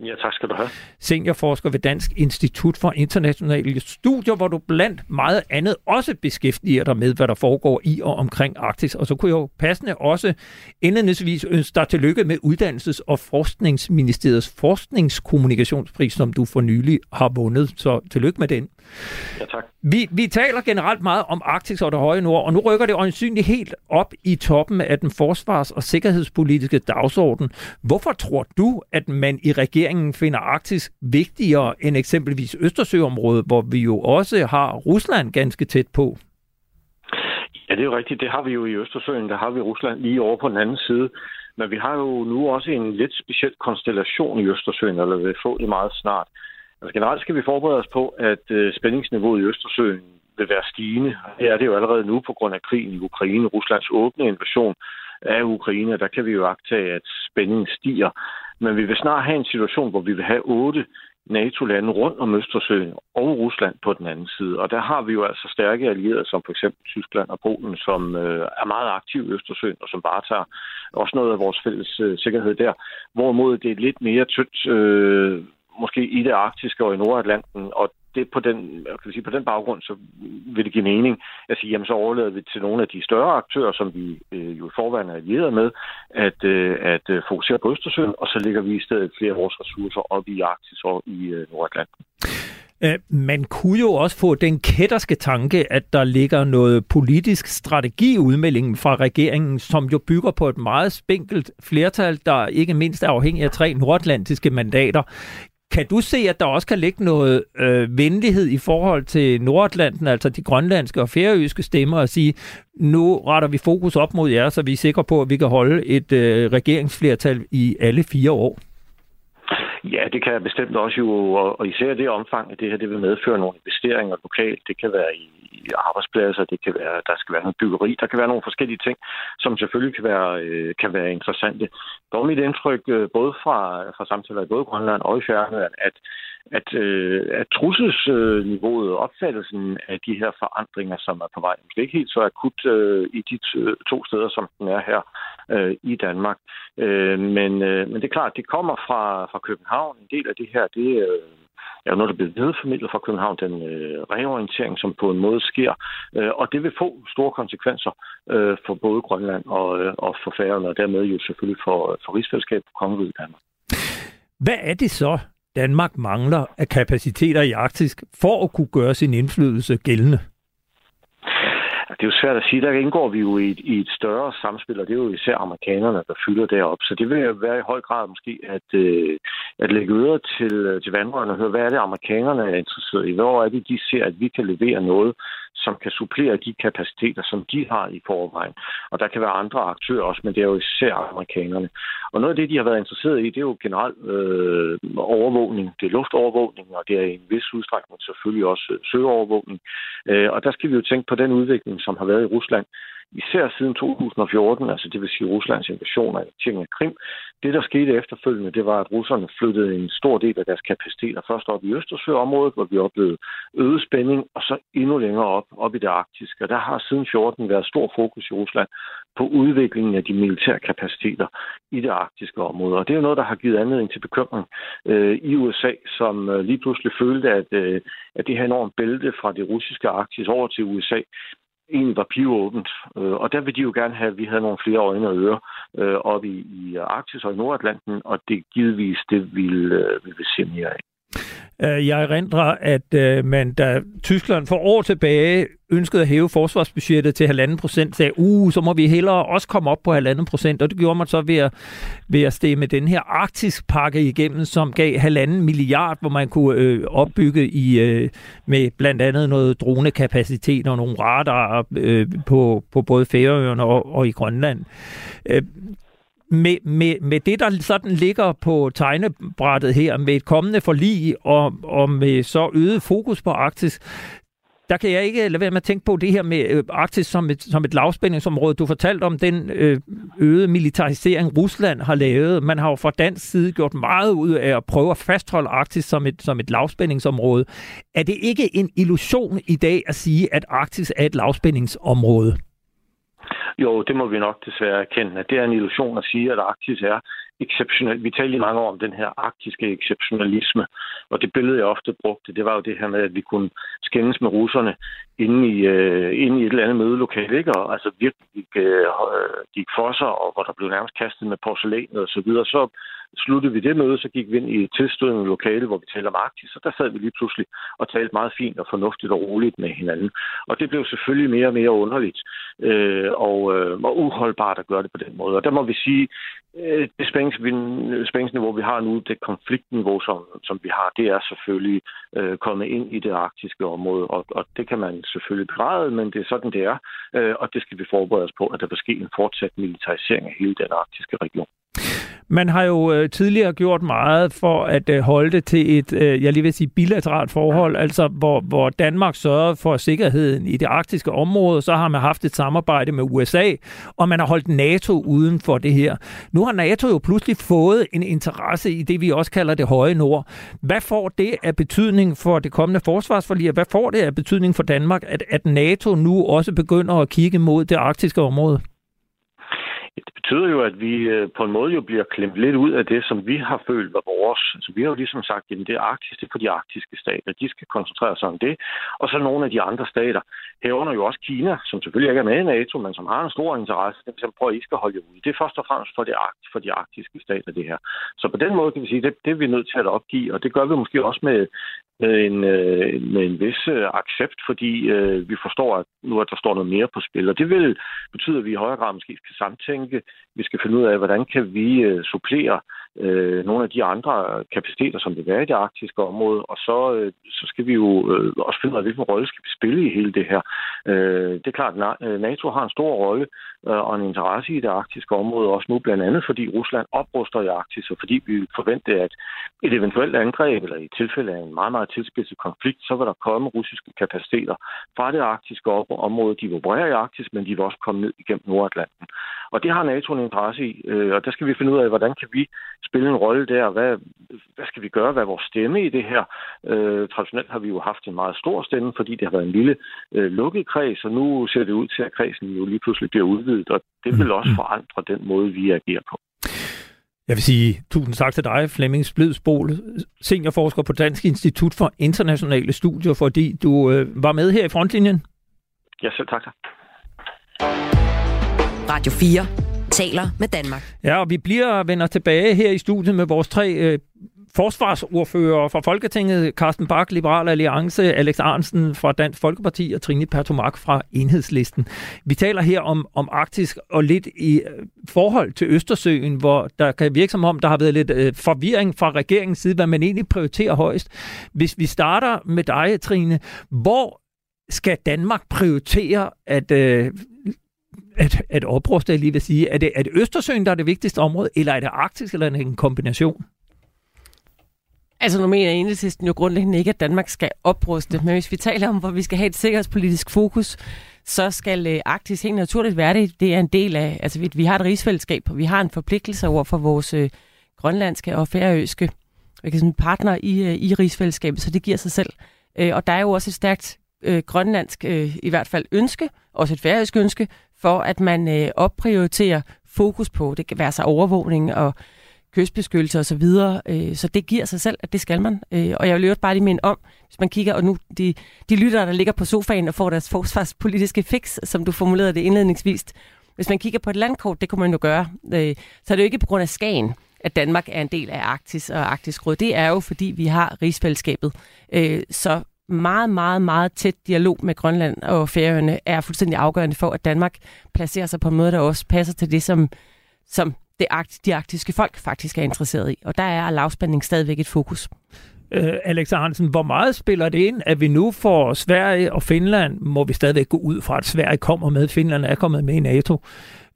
Ja, tak skal du have. Seniorforsker ved Dansk Institut for Internationale Studier, hvor du blandt meget andet også beskæftiger dig med, hvad der foregår i og omkring Arktis. Og så kunne jeg jo passende også indledningsvis ønske dig tillykke med Uddannelses- og Forskningsministeriets forskningskommunikationspris, som du for nylig har vundet. Så tillykke med den. Ja, tak. Vi, vi taler generelt meget om Arktis og det høje nord, og nu rykker det øjensynligt helt op i toppen af den forsvars- og sikkerhedspolitiske dagsorden. Hvorfor tror du, at man i regeringen finder Arktis vigtigere end eksempelvis Østersøområdet, hvor vi jo også har Rusland ganske tæt på? Ja, det er jo rigtigt. Det har vi jo i Østersøen. Der har vi Rusland lige over på den anden side. Men vi har jo nu også en lidt speciel konstellation i Østersøen, eller vil få det meget snart. Altså generelt skal vi forberede os på, at øh, spændingsniveauet i Østersøen vil være stigende. Det er det jo allerede nu på grund af krigen i Ukraine, Ruslands åbne invasion af Ukraine. Der kan vi jo agtage, at spændingen stiger. Men vi vil snart have en situation, hvor vi vil have otte NATO-lande rundt om Østersøen og Rusland på den anden side. Og der har vi jo altså stærke allierede, som for eksempel Tyskland og Polen, som øh, er meget aktive i Østersøen, og som bare tager også noget af vores fælles øh, sikkerhed der. Hvorimod det er lidt mere tyndt øh, måske i det arktiske og i Nordatlanten, og det på den, kan vi sige, på den baggrund, så vil det give mening at sige, jamen så overlader vi til nogle af de større aktører, som vi øh, jo i forvejen er allieret med, at, øh, at øh, fokusere på Østersøen, og så lægger vi i stedet flere af vores ressourcer op i Arktis og i øh, Nordatlanten. Man kunne jo også få den kætterske tanke, at der ligger noget politisk strategi i udmeldingen fra regeringen, som jo bygger på et meget spinkelt flertal, der ikke mindst er afhængig af tre nordatlantiske mandater. Kan du se, at der også kan ligge noget øh, venlighed i forhold til Nordatlanten, altså de grønlandske og færøske stemmer, og sige, nu retter vi fokus op mod jer, så vi er sikre på, at vi kan holde et øh, regeringsflertal i alle fire år? Ja, det kan jeg bestemt også jo, og især det omfang, at det her det vil medføre nogle investeringer lokalt. Det kan være i arbejdspladser, det kan være, der skal være noget byggeri, der kan være nogle forskellige ting, som selvfølgelig kan være, øh, kan være interessante. Dog mit indtryk, øh, både fra, fra samtaler i både Grønland og i Færøerne, at, at, øh, at trusselsniveauet opfattelsen af de her forandringer, som er på vej, måske ikke helt så akut øh, i de to steder, som den er her øh, i Danmark. Øh, men, øh, men det er klart, det kommer fra, fra København. En del af det her, det øh, er jo noget, der bliver videreformidlet fra København, den øh, reorientering, som på en måde sker. Øh, og det vil få store konsekvenser øh, for både Grønland og, øh, og for Færøerne, og dermed jo selvfølgelig for, for rigsfællesskabet på Kongeriget Danmark. Hvad er det så, Danmark mangler af kapaciteter i Arktis for at kunne gøre sin indflydelse gældende? Det er jo svært at sige. Der indgår vi jo i et, i et større samspil, og det er jo især amerikanerne, der fylder derop. Så det vil være i høj grad måske at, øh, at lægge øre til, øh, til vandrørene og høre, hvad er det, amerikanerne er interesseret i? Hvor er det, de ser, at vi kan levere noget, som kan supplere de kapaciteter, som de har i forvejen. Og der kan være andre aktører også, men det er jo især amerikanerne. Og noget af det, de har været interesseret i, det er jo generelt øh, overvågning. Det er luftovervågning, og det er i en vis udstrækning selvfølgelig også øh, søovervågning. Øh, og der skal vi jo tænke på den udvikling, som har været i Rusland især siden 2014, altså det vil sige Ruslands invasion af af Krim. Det, der skete efterfølgende, det var, at russerne flyttede en stor del af deres kapaciteter først op i Østersøområdet, hvor vi oplevede øget spænding, og så endnu længere op, op i det arktiske. Og der har siden 14 været stor fokus i Rusland på udviklingen af de militære kapaciteter i det arktiske område. Og det er noget, der har givet anledning til bekymring øh, i USA, som øh, lige pludselig følte, at, øh, at det her enormt bælte fra det russiske Arktis over til USA egentlig var pivåbent. Øh, og der ville de jo gerne have, at vi havde nogle flere øjne og ører øh, oppe i, i Arktis og i Nordatlanten, og det givetvis det vil, øh, vi vil se mere af. Øh, jeg erindrer, at øh, man, da Tyskland for år tilbage ønskede at hæve forsvarsbudgettet til 1,5 procent, sagde, uh, så må vi hellere også komme op på 1,5 procent, og det gjorde man så ved at, ved at stemme den her arktisk pakke igennem, som gav 1,5 milliard, hvor man kunne øh, opbygge i øh, med blandt andet noget dronekapacitet og nogle radarer øh, på, på både Færøerne og, og i Grønland. Øh, med, med, med det, der sådan ligger på tegnebrættet her, med et kommende forlig og, og med så øget fokus på Arktis, der kan jeg ikke lade være med at tænke på det her med øh, Arktis som et, som et lavspændingsområde. Du fortalte om den øh, øgede militarisering, Rusland har lavet. Man har jo fra dansk side gjort meget ud af at prøve at fastholde Arktis som et, som et lavspændingsområde. Er det ikke en illusion i dag at sige, at Arktis er et lavspændingsområde? Jo, det må vi nok desværre erkende, at det er en illusion at sige, at Arktis er exceptionelt. Vi talte i mange år om den her arktiske exceptionalisme, og det billede, jeg ofte brugte, det var jo det her med, at vi kunne skændes med russerne inde i, øh, inde i et eller andet mødelokale, ikke? Og altså virkelig gik, øh, gik for sig, og hvor der blev nærmest kastet med porcelæn og så videre. Så sluttede vi det møde, så gik vi ind i et tilstødende lokale, hvor vi talte om Arktis, og der sad vi lige pludselig og talte meget fint og fornuftigt og roligt med hinanden. Og det blev selvfølgelig mere og mere underligt øh, og, øh, og uholdbart at gøre det på den måde. Og der må vi sige, øh, det spændingsniveau, vi har nu, det konfliktniveau, som, som vi har, det er selvfølgelig øh, kommet ind i det arktiske område, og, og det kan man selvfølgelig begræde, men det er sådan, det er, øh, og det skal vi forberede os på, at der vil ske en fortsat militarisering af hele den arktiske region. Man har jo øh, tidligere gjort meget for at øh, holde det til et, øh, jeg lige vil sige, bilateralt forhold, altså hvor, hvor Danmark sørger for sikkerheden i det arktiske område, så har man haft et samarbejde med USA, og man har holdt NATO uden for det her. Nu har NATO jo pludselig fået en interesse i det, vi også kalder det høje nord. Hvad får det af betydning for det kommende forsvarsforlig, hvad får det af betydning for Danmark, at, at NATO nu også begynder at kigge mod det arktiske område? Det betyder jo, at vi øh, på en måde jo bliver klemt lidt ud af det, som vi har følt var vores. Altså, vi har jo ligesom sagt, at det er Arktis, det er for de arktiske stater. De skal koncentrere sig om det. Og så nogle af de andre stater, herunder jo også Kina, som selvfølgelig ikke er med i NATO, men som har en stor interesse, det er prøver, at I skal holde jer ude. Det er først og fremmest for, det, for de arktiske stater, det her. Så på den måde kan vi sige, det, det er vi nødt til at opgive, og det gør vi måske også med, med en, øh, med en vis øh, accept, fordi øh, vi forstår, at nu at der står noget mere på spil. Og det vil betyde, at vi i højere grad måske skal samtænke. Vi skal finde ud af, hvordan kan vi øh, supplere øh, nogle af de andre kapaciteter, som det er i det arktiske område, og så, øh, så skal vi jo øh, også finde ud af, hvilken rolle skal vi spille i hele det her. Øh, det er klart, at øh, NATO har en stor rolle øh, og en interesse i det arktiske område, også nu blandt andet, fordi Rusland opruster i Arktis, og fordi vi forventer, at et eventuelt angreb, eller i tilfælde af en meget, meget tilspidset konflikt, så vil der komme russiske kapaciteter fra det arktiske område. De opererer i Arktis, men de vil også komme ned igennem Nordatlanten. Og det har NATO en interesse i, øh, og der skal vi finde ud af, hvordan kan vi spille en rolle der? Hvad, hvad skal vi gøre? Hvad er vores stemme i det her? Øh, traditionelt har vi jo haft en meget stor stemme, fordi det har været en lille øh, lukket kreds, og nu ser det ud til, at kredsen jo lige pludselig bliver udvidet, og det vil også forandre den måde, vi agerer på. Jeg vil sige tusind tak til dig, Flemming Splidsbol, seniorforsker på Dansk Institut for Internationale Studier, fordi du øh, var med her i frontlinjen. Ja, selv tak. Radio 4 taler med Danmark. Ja, og vi bliver vender tilbage her i studiet med vores tre øh, forsvarsordfører fra Folketinget, Carsten Bak, Liberal Alliance, Alex Arnsen fra Dansk Folkeparti og Trine Pertomak fra Enhedslisten. Vi taler her om, om Arktis og lidt i øh, forhold til Østersøen, hvor der kan virke som om, der har været lidt øh, forvirring fra regeringens side, hvad man egentlig prioriterer højst. Hvis vi starter med dig, Trine, hvor skal Danmark prioritere at øh, at, at opruste, lige vil sige. Er det, er det Østersøen, der er det vigtigste område, eller er det Arktis, eller er det en kombination? Altså nu mener enhedslisten jo grundlæggende ikke, at Danmark skal opruste, men hvis vi taler om, hvor vi skal have et sikkerhedspolitisk fokus, så skal øh, Arktis helt naturligt være det. Det er en del af, altså vi, vi har et rigsfællesskab, og vi har en forpligtelse over for vores øh, grønlandske og færøske partnere i, øh, i rigsfællesskabet, så det giver sig selv. Øh, og der er jo også et stærkt øh, grønlandsk, øh, i hvert fald ønske, også et færøsk ønske, for at man øh, opprioriterer fokus på, det kan være sig overvågning og kystbeskyttelse osv., så, øh, så det giver sig selv, at det skal man. Øh, og jeg vil øvrigt bare lige minde om, hvis man kigger, og nu de, de lytter, der ligger på sofaen og får deres *laughs* forsvarspolitiske fix, som du formulerede det indledningsvis, hvis man kigger på et landkort, det kunne man jo gøre, øh, så er det jo ikke på grund af Skagen, at Danmark er en del af Arktis og Arktisk Råd. Det er jo, fordi vi har rigsfællesskabet. Øh, så meget, meget, meget tæt dialog med Grønland og Færøerne er fuldstændig afgørende for, at Danmark placerer sig på en måde, der også passer til det, som, som det, de arktiske folk faktisk er interesseret i. Og der er lavspænding stadigvæk et fokus. Øh, Alex Hansen, hvor meget spiller det ind, at vi nu får Sverige og Finland, må vi stadigvæk gå ud fra, at Sverige kommer med, Finland er kommet med i NATO.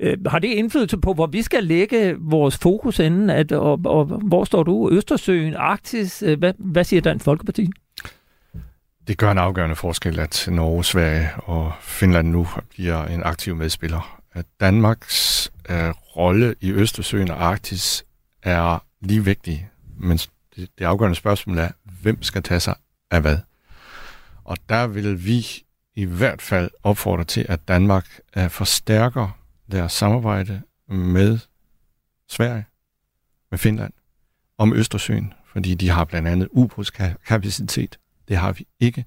Øh, har det indflydelse på, hvor vi skal lægge vores fokus inden, at, og, og hvor står du? Østersøen, Arktis? Øh, hvad, hvad siger Dansk Folkeparti? Det gør en afgørende forskel, at Norge, Sverige og Finland nu bliver en aktiv medspiller. At Danmarks øh, rolle i Østersøen og Arktis er lige vigtig, men det, det afgørende spørgsmål er, hvem skal tage sig af hvad? Og der vil vi i hvert fald opfordre til, at Danmark øh, forstærker deres samarbejde med Sverige, med Finland, om Østersøen, fordi de har blandt andet ubådskapacitet. Det har vi ikke.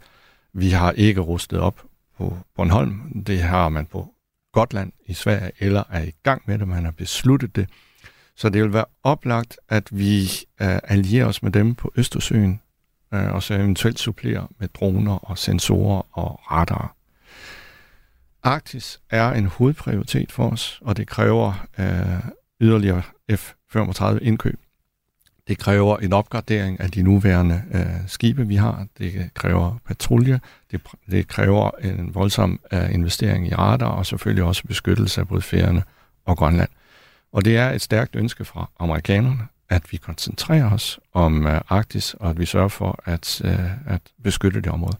Vi har ikke rustet op på Bornholm. Det har man på Gotland i Sverige, eller er i gang med det. Man har besluttet det. Så det vil være oplagt, at vi øh, allierer os med dem på Østersøen, øh, og så eventuelt supplerer med droner og sensorer og radarer. Arktis er en hovedprioritet for os, og det kræver øh, yderligere F-35 indkøb. Det kræver en opgradering af de nuværende øh, skibe, vi har. Det kræver patrulje. Det, det kræver en voldsom øh, investering i radar, og selvfølgelig også beskyttelse af både færerne og Grønland. Og det er et stærkt ønske fra amerikanerne, at vi koncentrerer os om øh, Arktis, og at vi sørger for at, øh, at beskytte det område.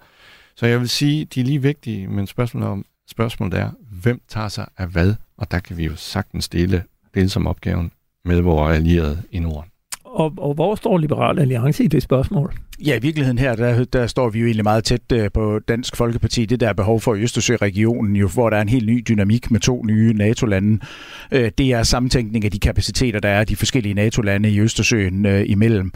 Så jeg vil sige, de er lige vigtige, men spørgsmålet, om, spørgsmålet er, hvem tager sig af hvad? Og der kan vi jo sagtens dele, dele som opgaven med vores allierede i Norden. Og, og hvor står Liberal Alliance i det spørgsmål? Ja, i virkeligheden her, der, der står vi jo egentlig meget tæt øh, på Dansk Folkeparti. Det der er behov for i Østersø-regionen, jo, hvor der er en helt ny dynamik med to nye NATO-lande. Øh, det er sammentænkning af de kapaciteter, der er de forskellige NATO-lande i Østersøen øh, imellem.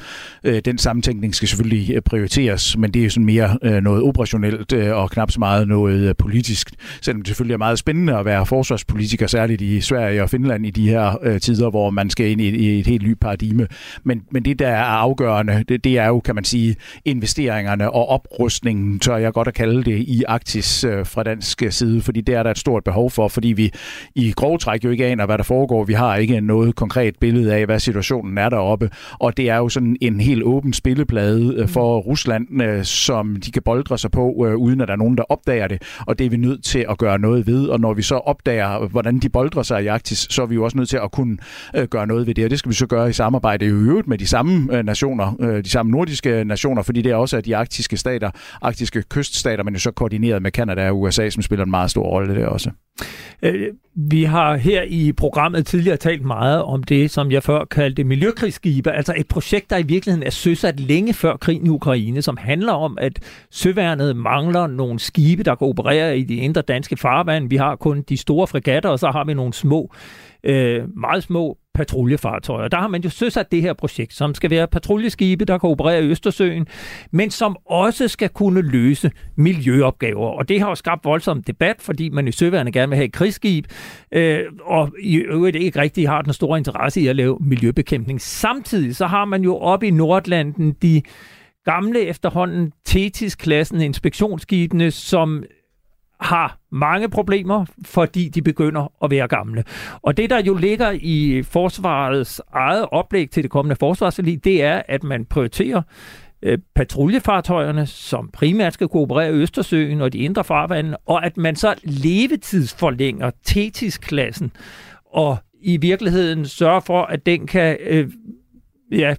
Den sammentænkning skal selvfølgelig prioriteres, men det er jo sådan mere noget operationelt og knap så meget noget politisk. Selvom det selvfølgelig er meget spændende at være forsvarspolitiker, særligt i Sverige og Finland i de her tider, hvor man skal ind i, i et helt nyt paradigme. Men, men det, der er afgørende, det, det er jo, kan man sige, investeringerne og oprustningen, tør jeg godt at kalde det, i Arktis øh, fra dansk side, fordi det er der et stort behov for, fordi vi i grove træk jo ikke aner, hvad der foregår. Vi har ikke noget konkret billede af, hvad situationen er deroppe, og det er jo sådan en helt åben spilleplade øh, for Rusland, øh, som de kan boldre sig på, uden at der er nogen, der opdager det, og det er vi nødt til at gøre noget ved, og når vi så opdager, hvordan de boldrer sig i Arktis, så er vi jo også nødt til at kunne gøre noget ved det, og det skal vi så gøre i samarbejde i øvrigt med de samme nationer, de samme nordiske nationer, nationer, fordi det er også at de arktiske stater, arktiske kyststater, men jo så koordineret med Kanada og USA, som spiller en meget stor rolle der også. Øh, vi har her i programmet tidligere talt meget om det, som jeg før kaldte miljøkrigsskibe, altså et projekt, der i virkeligheden er søsat længe før krigen i Ukraine, som handler om, at søværnet mangler nogle skibe, der kan operere i de indre danske farvand. Vi har kun de store fregatter, og så har vi nogle små, øh, meget små patruljefartøjer. Der har man jo søsat det her projekt, som skal være patruljeskibe, der kan operere i Østersøen, men som også skal kunne løse miljøopgaver. Og det har jo skabt voldsom debat, fordi man i søværende gerne vil have et krigsskib, øh, og i øvrigt ikke rigtig har den store interesse i at lave miljøbekæmpning. Samtidig så har man jo oppe i Nordlanden de gamle efterhånden Tetis-klassen inspektionsskibene, som har mange problemer, fordi de begynder at være gamle. Og det, der jo ligger i forsvarets eget oplæg til det kommende forsvarsforlig, det er, at man prioriterer øh, patruljefartøjerne, som primært skal kooperere i Østersøen og de indre farvande, og at man så levetidsforlænger Tetis-klassen og i virkeligheden sørger for, at den kan øh, ja,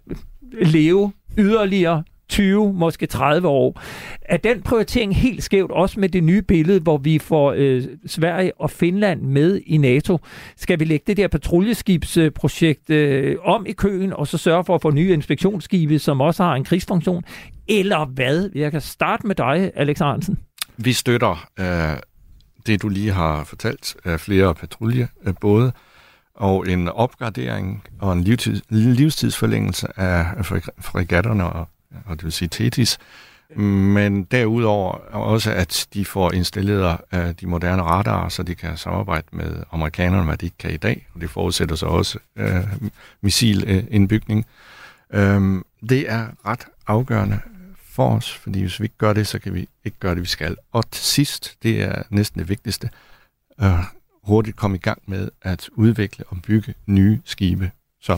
leve yderligere 20, måske 30 år. Er den prioritering helt skævt, også med det nye billede, hvor vi får øh, Sverige og Finland med i NATO? Skal vi lægge det der patruljeskibsprojekt øh, om i køen, og så sørge for at få nye inspektionsskibe, som også har en krigsfunktion? Eller hvad? Jeg kan starte med dig, Alex Hansen. Vi støtter øh, det, du lige har fortalt, af flere patrulje både og en opgradering og en livstids, livstidsforlængelse af fregatterne og og det vil sige Tetis, men derudover også, at de får installeret uh, de moderne radarer, så de kan samarbejde med amerikanerne, hvad de ikke kan i dag, og det forudsætter så også uh, missilindbygning. Um, det er ret afgørende for os, fordi hvis vi ikke gør det, så kan vi ikke gøre det, vi skal. Og til sidst, det er næsten det vigtigste, uh, hurtigt komme i gang med at udvikle og bygge nye skibe. Så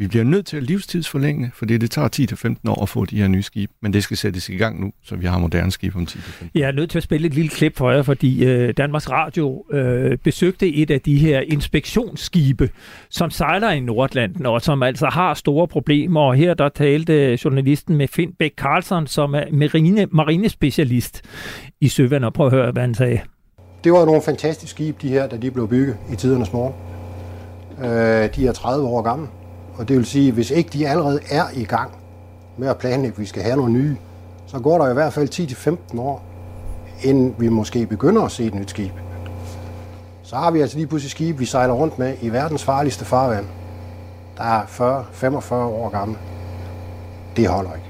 vi bliver nødt til at livstidsforlænge, fordi det tager 10-15 år at få de her nye skibe, men det skal sættes i gang nu, så vi har moderne skibe om 10-15 Jeg er nødt til at spille et lille klip for jer, fordi øh, Danmarks Radio øh, besøgte et af de her inspektionsskibe, som sejler i Nordlanden, og som altså har store problemer. Og her der talte journalisten med Finn Bæk Carlson, som er marine, marinespecialist i søvand, og prøv at høre, hvad han sagde. Det var nogle fantastiske skibe, de her, da de blev bygget i tidernes morgen. Øh, de er 30 år gamle. Og det vil sige, hvis ikke de allerede er i gang med at planlægge, at vi skal have nogle nye, så går der i hvert fald 10-15 år, inden vi måske begynder at se et nyt skib. Så har vi altså lige pludselig skib, vi sejler rundt med i verdens farligste farvand. Der er 40-45 år gamle. Det holder ikke.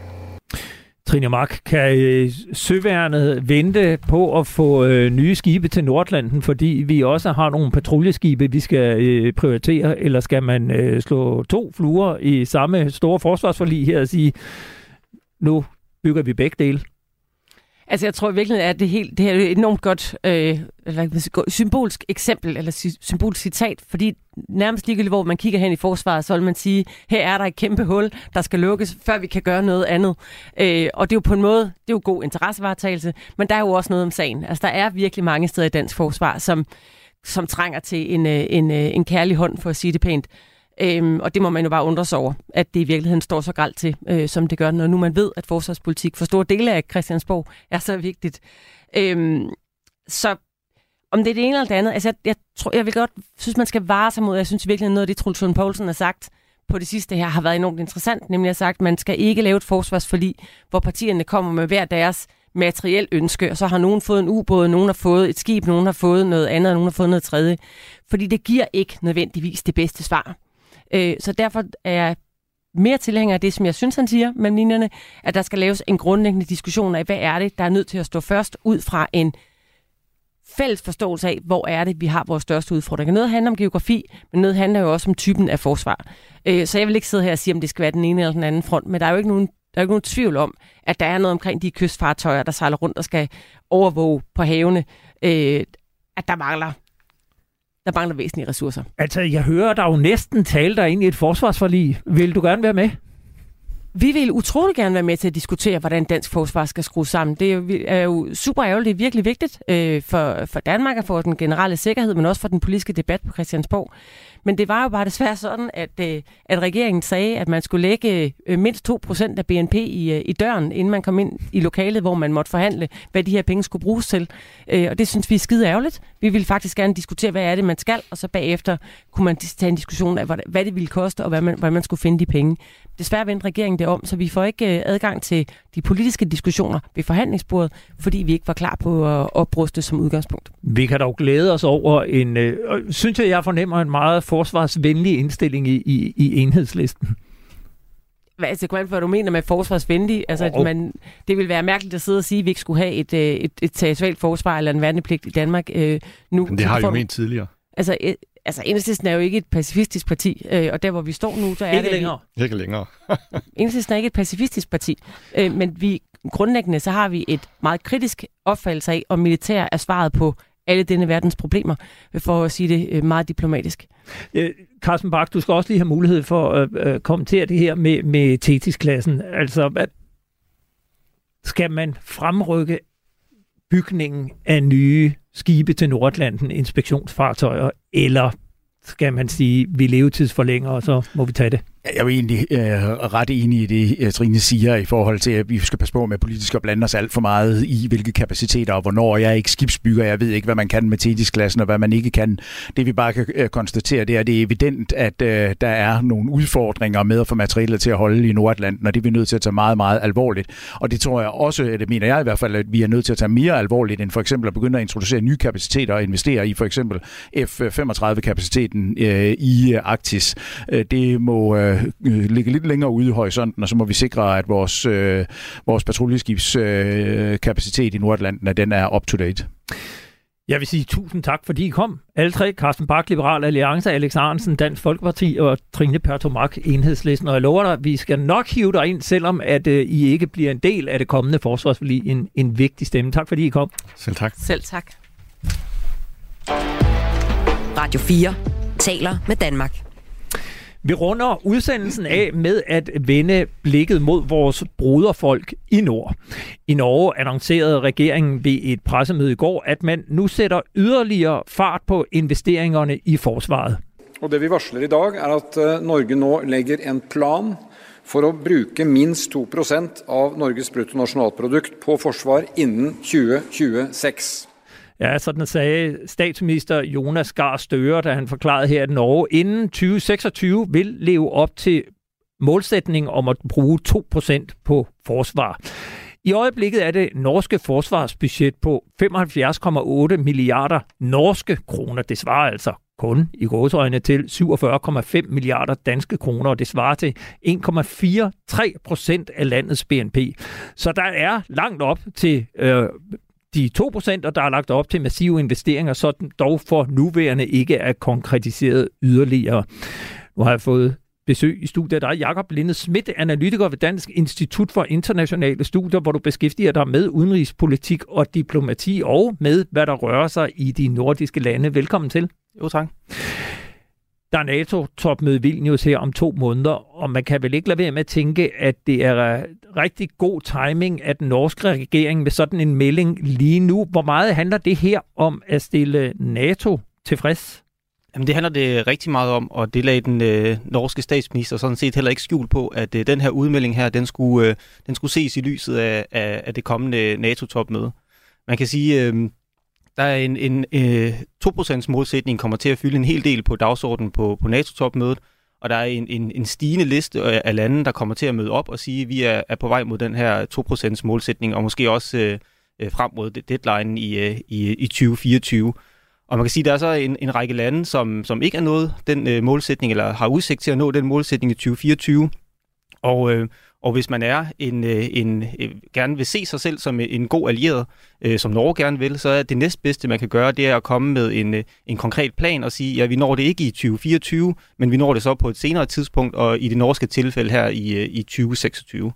Trine Mark, kan øh, søværnet vente på at få øh, nye skibe til Nordlanden, fordi vi også har nogle patruljeskibe, vi skal øh, prioritere, eller skal man øh, slå to fluer i samme store forsvarsforlig her og sige, nu bygger vi begge dele? Altså, jeg tror virkelig, at det, helt, det her er et enormt godt øh, eller, symbolsk eksempel, eller symbolsk citat, fordi nærmest ligegyldigt, hvor man kigger hen i forsvaret, så vil man sige, her er der et kæmpe hul, der skal lukkes, før vi kan gøre noget andet. Øh, og det er jo på en måde, det er jo god interessevaretagelse, men der er jo også noget om sagen. Altså, der er virkelig mange steder i dansk forsvar, som, som trænger til en, øh, en, øh, en kærlig hånd, for at sige det pænt. Øhm, og det må man jo bare undre sig over, at det i virkeligheden står så galt til, øh, som det gør, når nu man ved, at forsvarspolitik for store dele af Christiansborg er så vigtigt. Øhm, så om det er det ene eller det andet, altså jeg, jeg, tror, jeg vil godt synes, man skal vare sig mod, jeg synes virkelig noget af det, Truls Poulsen har sagt på det sidste her, har været enormt interessant, nemlig at sagt, at man skal ikke lave et forsvarsforlig, hvor partierne kommer med hver deres materiel ønske, og så har nogen fået en ubåd, nogen har fået et skib, nogen har fået noget andet, og nogen har fået noget tredje. Fordi det giver ikke nødvendigvis det bedste svar. Øh, så derfor er jeg mere tilhænger af det, som jeg synes, han siger med linjerne, at der skal laves en grundlæggende diskussion af, hvad er det, der er nødt til at stå først ud fra en fælles forståelse af, hvor er det, vi har vores største udfordringer. Noget handler om geografi, men noget handler jo også om typen af forsvar. Øh, så jeg vil ikke sidde her og sige, om det skal være den ene eller den anden front, men der er jo ikke nogen, der er ikke nogen tvivl om, at der er noget omkring de kystfartøjer, der sejler rundt og skal overvåge på havene, øh, at der mangler der mangler væsentlige ressourcer. Altså, jeg hører dig jo næsten tale dig ind i et forsvarsforlig. Vil du gerne være med? Vi vil utrolig gerne være med til at diskutere, hvordan dansk forsvar skal skrues sammen. Det er jo, er super ærgerligt, det er virkelig vigtigt øh, for, for Danmark og for den generelle sikkerhed, men også for den politiske debat på Christiansborg. Men det var jo bare desværre sådan, at, øh, at regeringen sagde, at man skulle lægge øh, mindst 2% af BNP i, øh, i døren, inden man kom ind i lokalet, hvor man måtte forhandle, hvad de her penge skulle bruges til. Øh, og det synes vi er skide ærgerligt. Vi vil faktisk gerne diskutere, hvad er det, man skal, og så bagefter kunne man tage en diskussion af, hvad det ville koste, og hvad man, hvordan man skulle finde de penge. Desværre vendte regeringen det om, så vi får ikke øh, adgang til de politiske diskussioner ved forhandlingsbordet, fordi vi ikke var klar på at opruste som udgangspunkt. Vi kan dog glæde os over en, øh, synes jeg, jeg fornemmer en meget forsvarsvenlig indstilling i, i, i enhedslisten. Hvad, altså, hvad du mener med forsvarsvenlig? Altså, at man, det vil være mærkeligt at sidde og sige, at vi ikke skulle have et, øh, et, et territorialt forsvar eller en værnepligt i Danmark øh, nu. Men det har vi jo ment tidligere. Altså, altså Enhedslisten er jo ikke et pacifistisk parti, øh, og der hvor vi står nu, så er ikke det... Længere. Vi... Ikke længere. *laughs* Enhedslisten er ikke et pacifistisk parti, øh, men vi grundlæggende så har vi et meget kritisk opfattelse af, om militær er svaret på alle denne verdens problemer, for at sige det øh, meget diplomatisk. Øh, Carsten Bak, du skal også lige have mulighed for at øh, kommentere det her med, med Tetis-klassen. Altså, hvad, skal man fremrykke bygningen af nye skibe til Nordlanden, inspektionsfartøjer, eller skal man sige, vi levetidsforlænger, og så må vi tage det? Jeg er jo egentlig øh, ret enig i det, øh, Trine siger, i forhold til, at vi skal passe på med politisk at blande os alt for meget i, hvilke kapaciteter og hvornår. Jeg er ikke skibsbygger, jeg ved ikke, hvad man kan med tetisklassen og hvad man ikke kan. Det vi bare kan øh, konstatere, det er, at det er evident, at øh, der er nogle udfordringer med at få materialer til at holde i Nordatlanten, og det er vi nødt til at tage meget, meget alvorligt. Og det tror jeg også, det mener jeg i hvert fald, at vi er nødt til at tage mere alvorligt, end for eksempel at begynde at introducere nye kapaciteter og investere i for eksempel F-35-kapaciteten øh, i Arktis. Øh, det må øh, ligge lidt længere ude i horisonten, og så må vi sikre, at vores, øh, vores patruljeskibskapacitet øh, i Nordatlanten, at den er up to date. Jeg vil sige tusind tak, fordi I kom. Alle tre, Carsten Bak, Liberal Alliance, Alex Arnsen, Dansk Folkeparti og Trine Pertomak, Enhedslisten. Og jeg lover dig, vi skal nok hive dig ind, selvom at uh, I ikke bliver en del af det kommende forsvarsforlig. En, en vigtig stemme. Tak fordi I kom. Selv tak. Selv tak. Radio 4 taler med Danmark. Vi runder udsendelsen af med at vende blikket mod vores broderfolk i Nord. I Norge annoncerede regeringen ved et pressemøde i går, at man nu sætter yderligere fart på investeringerne i forsvaret. Og det vi varsler i dag er at eh, Norge nå lægger en plan for at bruge mindst 2% av Norges bruttonationalprodukt på forsvar inden 2026. Ja, sådan sagde statsminister Jonas Gahr Støre, da han forklarede her, at Norge inden 2026 vil leve op til målsætningen om at bruge 2% på forsvar. I øjeblikket er det norske forsvarsbudget på 75,8 milliarder norske kroner. Det svarer altså kun i gåsøjne til 47,5 milliarder danske kroner, og det svarer til 1,43 procent af landets BNP. Så der er langt op til øh, de 2%, og der er lagt op til massive investeringer, så den dog for nuværende ikke er konkretiseret yderligere. Nu har jeg fået besøg i studiet. Der er Jakob Linde Schmidt, analytiker ved Dansk Institut for Internationale Studier, hvor du beskæftiger dig med udenrigspolitik og diplomati og med, hvad der rører sig i de nordiske lande. Velkommen til. Jo, tak. Der er NATO-topmøde i Vilnius her om to måneder, og man kan vel ikke lade være med at tænke, at det er øh, rigtig god timing at den norske regering med sådan en melding lige nu. Hvor meget handler det her om at stille øh, NATO tilfreds? Jamen, det handler det rigtig meget om, og det lagde den øh, norske statsminister sådan set heller ikke skjul på, at øh, den her udmelding her, den skulle, øh, den skulle ses i lyset af, af, af det kommende NATO-topmøde. Man kan sige, øh, der er en, en øh, 2% målsætning kommer til at fylde en hel del på dagsordenen på, på NATO-topmødet, og der er en, en, en stigende liste øh, af lande, der kommer til at møde op og sige, at vi er, er på vej mod den her 2% målsætning, og måske også øh, øh frem mod deadline i, øh, i, i 2024. Og man kan sige, at der er så en, en række lande, som, som ikke er nået den øh, målsætning, eller har udsigt til at nå den målsætning i 2024. Og, øh, og hvis man er en, øh, en, øh, gerne vil se sig selv som øh, en god allieret, øh, som Norge gerne vil, så er det næstbedste, man kan gøre, det er at komme med en, en konkret plan og sige, ja, vi når det ikke i 2024, men vi når det så på et senere tidspunkt, og i det norske tilfælde her i, i 2026.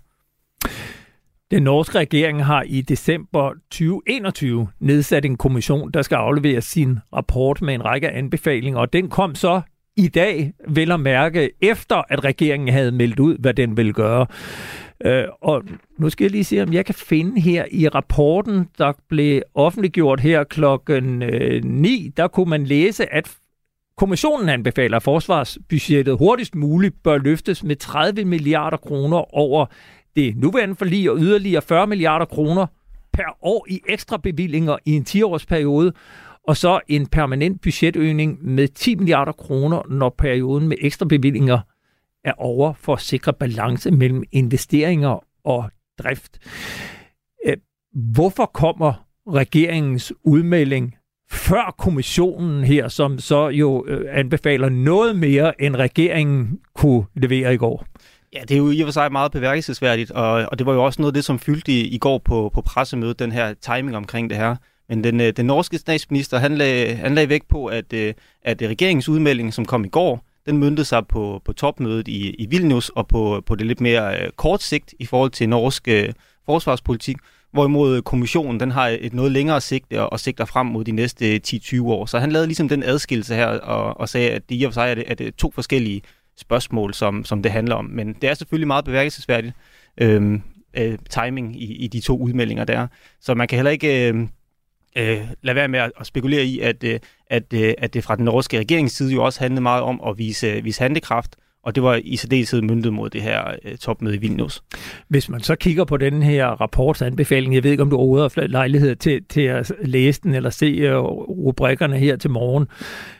Den norske regering har i december 2021 nedsat en kommission, der skal aflevere sin rapport med en række anbefalinger, og den kom så i dag, vel at mærke, efter at regeringen havde meldt ud, hvad den vil gøre. Øh, og nu skal jeg lige se, om jeg kan finde her i rapporten, der blev offentliggjort her klokken øh, 9, der kunne man læse, at kommissionen anbefaler, at forsvarsbudgettet hurtigst muligt bør løftes med 30 milliarder kroner over det nuværende forlig og yderligere 40 milliarder kroner per år i ekstra bevillinger i en 10-årsperiode og så en permanent budgetøgning med 10 milliarder kroner, når perioden med ekstra bevillinger er over for at sikre balance mellem investeringer og drift. Hvorfor kommer regeringens udmelding før kommissionen her, som så jo øh, anbefaler noget mere, end regeringen kunne levere i går? Ja, det er jo i og for sig meget beværkelsesværdigt, og, og det var jo også noget af det, som fyldte i, i går på, på pressemødet, den her timing omkring det her. Men den, øh, den norske statsminister, han lagde, han lagde vægt på, at, øh, at regeringens udmelding, som kom i går, den myndte sig på, på topmødet i, i Vilnius og på, på det lidt mere øh, kort sigt i forhold til norsk øh, forsvarspolitik, hvorimod kommissionen den har et noget længere sigt og, og sigter frem mod de næste øh, 10-20 år. Så han lavede ligesom den adskillelse her og, og sagde, at det i og for sig er det, er det to forskellige spørgsmål, som, som det handler om. Men det er selvfølgelig meget beværkelsesværdigt øh, øh, timing i, i de to udmeldinger der. Så man kan heller ikke... Øh, øh, lade være med at, at spekulere i, at, øh, at, øh, at det fra den norske regerings side jo også handlede meget om at vise, øh, vise handekraft og det var i særdeleshed myndet mod det her øh, topmøde i Vilnius. Hvis man så kigger på den her rapports anbefaling, jeg ved ikke, om du overhovedet har lejlighed til, til at læse den eller se øh, rubrikkerne her til morgen,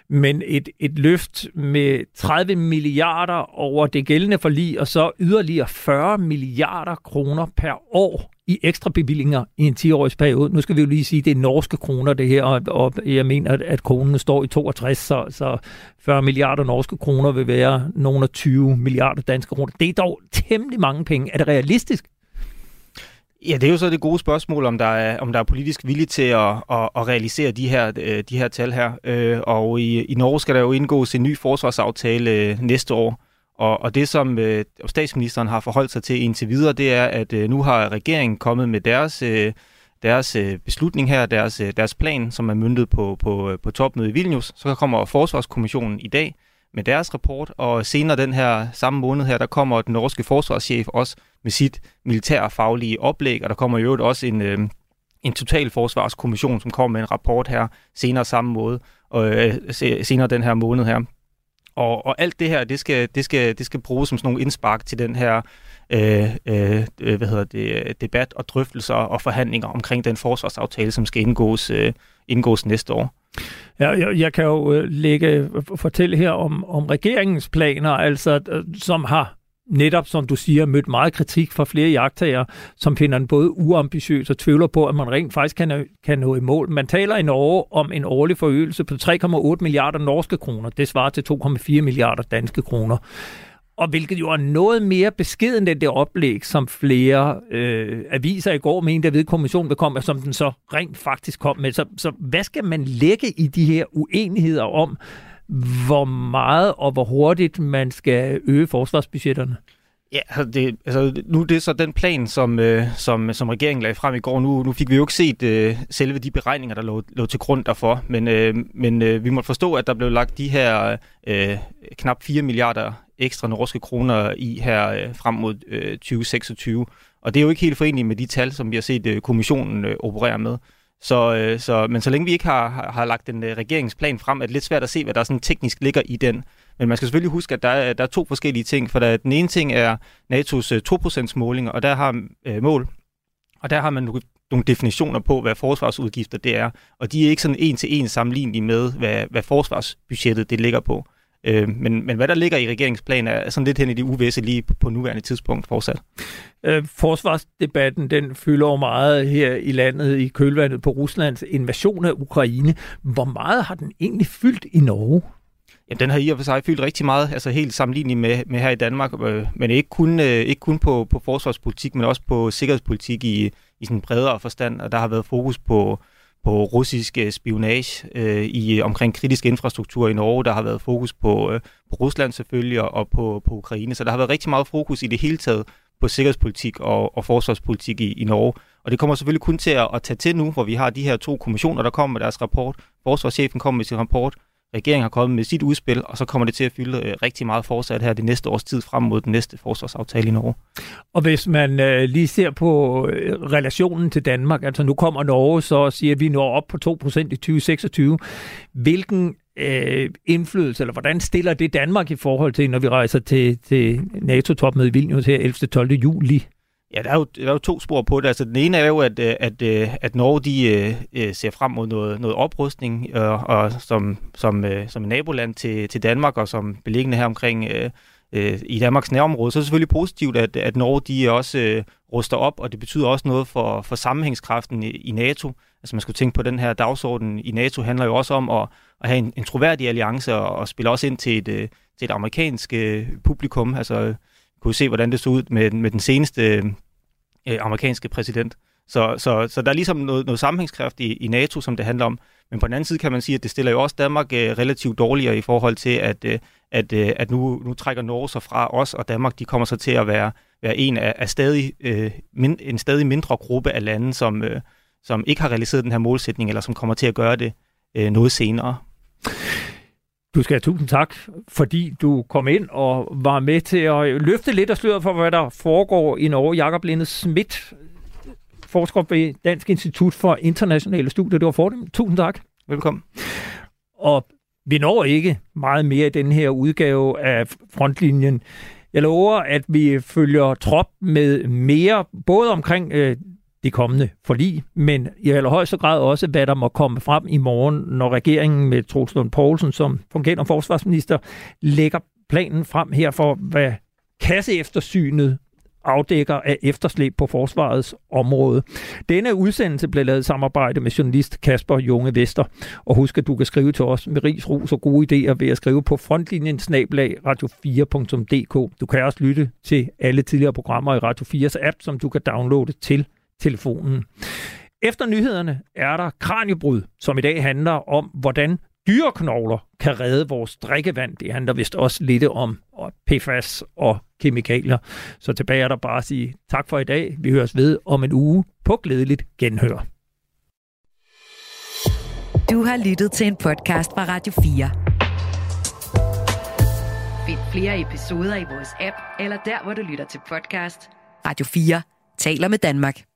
men et, et løft med 30 milliarder over det gældende forlig, og så yderligere 40 milliarder kroner per år i ekstra bevillinger i en 10-årig periode. Nu skal vi jo lige sige, at det er norske kroner det her, og, og jeg mener, at, kronen står i 62, så, så 40 milliarder norske kroner vil være nogle af 20 milliarder danske kroner. Det er dog temmelig mange penge. Er det realistisk? Ja, det er jo så det gode spørgsmål, om der er, om der er politisk vilje til at, at, at realisere de her, øh, de her tal her. Øh, og i, i Norge skal der jo indgås en ny forsvarsaftale øh, næste år. Og, og det, som øh, statsministeren har forholdt sig til indtil videre, det er, at øh, nu har regeringen kommet med deres, øh, deres beslutning her, deres, deres plan, som er myndet på, på, på topmødet i Vilnius. Så kommer Forsvarskommissionen i dag med deres rapport, og senere den her samme måned her, der kommer den norske forsvarschef også med sit militærfaglige oplæg, og der kommer i øvrigt også en, øh, en totalforsvarskommission, som kommer med en rapport her senere samme måde, og øh, senere den her måned her. Og, og alt det her, det skal, det skal, det skal bruges som sådan nogle indspark til den her øh, øh, øh, hvad hedder det, debat og drøftelser og forhandlinger omkring den forsvarsaftale, som skal indgås, øh, indgås næste år. Ja, jeg, jeg kan jo øh, lægge, øh, fortælle her om, om regeringens planer, altså, som har netop, som du siger, mødt meget kritik fra flere jagttager, som finder den både uambitiøs og tvivler på, at man rent faktisk kan, kan nå i mål. Man taler i Norge om en årlig forøgelse på 3,8 milliarder norske kroner. Det svarer til 2,4 milliarder danske kroner. Og hvilket jo er noget mere beskeden end det oplæg, som flere øh, aviser i går mente, at ved kommissionen vil komme, som den så rent faktisk kom med. Så, så hvad skal man lægge i de her uenigheder om, hvor meget og hvor hurtigt man skal øge forsvarsbudgetterne? Ja, altså, det, altså nu det er så den plan, som, øh, som, som regeringen lagde frem i går. Nu, nu fik vi jo ikke set øh, selve de beregninger, der lå, lå til grund derfor, men, øh, men øh, vi må forstå, at der blev lagt de her øh, knap 4 milliarder ekstra norske kroner i her øh, frem mod øh, 2026. Og det er jo ikke helt forenligt med de tal, som vi har set øh, kommissionen øh, operere med. Så, øh, så, men så længe vi ikke har, har, har lagt en øh, regeringsplan frem, er det lidt svært at se, hvad der sådan teknisk ligger i den. Men man skal selvfølgelig huske, at der er, der er to forskellige ting, for der, den ene ting er NATO's øh, 2% måling, og der har øh, mål, og der har man nogle definitioner på, hvad forsvarsudgifter det er, og de er ikke sådan en til en sammenlignelige med, hvad, hvad forsvarsbudgettet det ligger på. Øh, men, men hvad der ligger i regeringsplanen er sådan lidt hen i det uvisse lige på, på nuværende tidspunkt fortsat. Øh, forsvarsdebatten den fylder jo meget her i landet i kølvandet på Ruslands invasion af Ukraine. Hvor meget har den egentlig fyldt i Norge? Ja, den har i og for sig fyldt rigtig meget, altså helt sammenlignet med, med her i Danmark, øh, men ikke kun, øh, ikke kun på, på forsvarspolitik, men også på sikkerhedspolitik i, i sådan bredere forstand, og der har været fokus på, på russisk øh, spionage øh, i øh, omkring kritisk infrastruktur i Norge. Der har været fokus på, øh, på Rusland selvfølgelig og på, på Ukraine. Så der har været rigtig meget fokus i det hele taget på sikkerhedspolitik og, og forsvarspolitik i, i Norge. Og det kommer selvfølgelig kun til at, at tage til nu, hvor vi har de her to kommissioner, der kommer med deres rapport. Forsvarschefen kommer med sin rapport, regeringen har kommet med sit udspil, og så kommer det til at fylde øh, rigtig meget fortsat her det næste års tid frem mod den næste forsvarsaftale i Norge. Og hvis man øh, lige ser på øh, relationen til Danmark, altså nu kommer Norge, så siger vi når op på 2% i 2026. Hvilken øh, indflydelse, eller hvordan stiller det Danmark i forhold til, når vi rejser til, til NATO-topmødet i Vilnius her 11. 12. juli? Ja, der er, jo, der er jo to spor på det. Altså, den ene er jo, at, øh, at, øh, at Norge de, øh, ser frem mod noget, noget oprustning, og, og som, som, uh, som naboland til, til Danmark, og som beliggende her omkring øh, i Danmarks nærområde, så er det selvfølgelig positivt, at, at Norge de også ruster op, og det betyder også noget for, for sammenhængskraften i, i NATO. Altså man skulle tænke på den her dagsorden i NATO handler jo også om at, at have en, en troværdig alliance og, og spille også ind til et, til et amerikansk øh, publikum. Altså kunne se, hvordan det så ud med, med den seneste øh, amerikanske præsident. Så, så, så der er ligesom noget, noget sammenhængskraft i, i NATO, som det handler om. Men på den anden side kan man sige, at det stiller jo også Danmark øh, relativt dårligere i forhold til, at, øh, at, øh, at nu, nu trækker Norge sig fra os, og Danmark de kommer så til at være, være en af, af stadig, øh, min, en stadig mindre gruppe af lande, som, øh, som ikke har realiseret den her målsætning, eller som kommer til at gøre det øh, noget senere. Du skal have tusind tak, fordi du kom ind og var med til at løfte lidt af sløret for, hvad der foregår i Norge. Jakob Linde Schmidt, forsker ved Dansk Institut for Internationale Studier. Det var for dem. Tusind tak. Velkommen. Og vi når ikke meget mere i den her udgave af frontlinjen. Jeg lover, at vi følger trop med mere, både omkring øh, det kommende forlig, men i allerhøjeste grad også, hvad der må komme frem i morgen, når regeringen med Troels Lund Poulsen som fungerende forsvarsminister lægger planen frem her for, hvad kasseeftersynet afdækker af efterslæb på forsvarets område. Denne udsendelse blev lavet i samarbejde med journalist Kasper Junge Vester. Og husk, at du kan skrive til os med ris, ros og gode idéer ved at skrive på frontlinjen snablag radio4.dk. Du kan også lytte til alle tidligere programmer i Radio 4's app, som du kan downloade til telefonen. Efter nyhederne er der Kranjebrud, som i dag handler om, hvordan dyreknogler kan redde vores drikkevand. Det handler vist også lidt om PFAS og kemikalier. Så tilbage er der bare at sige tak for i dag. Vi høres ved om en uge på glædeligt genhør. Du har lyttet til en podcast fra Radio 4. Find flere episoder i vores app, eller der, hvor du lytter til podcast. Radio 4 taler med Danmark.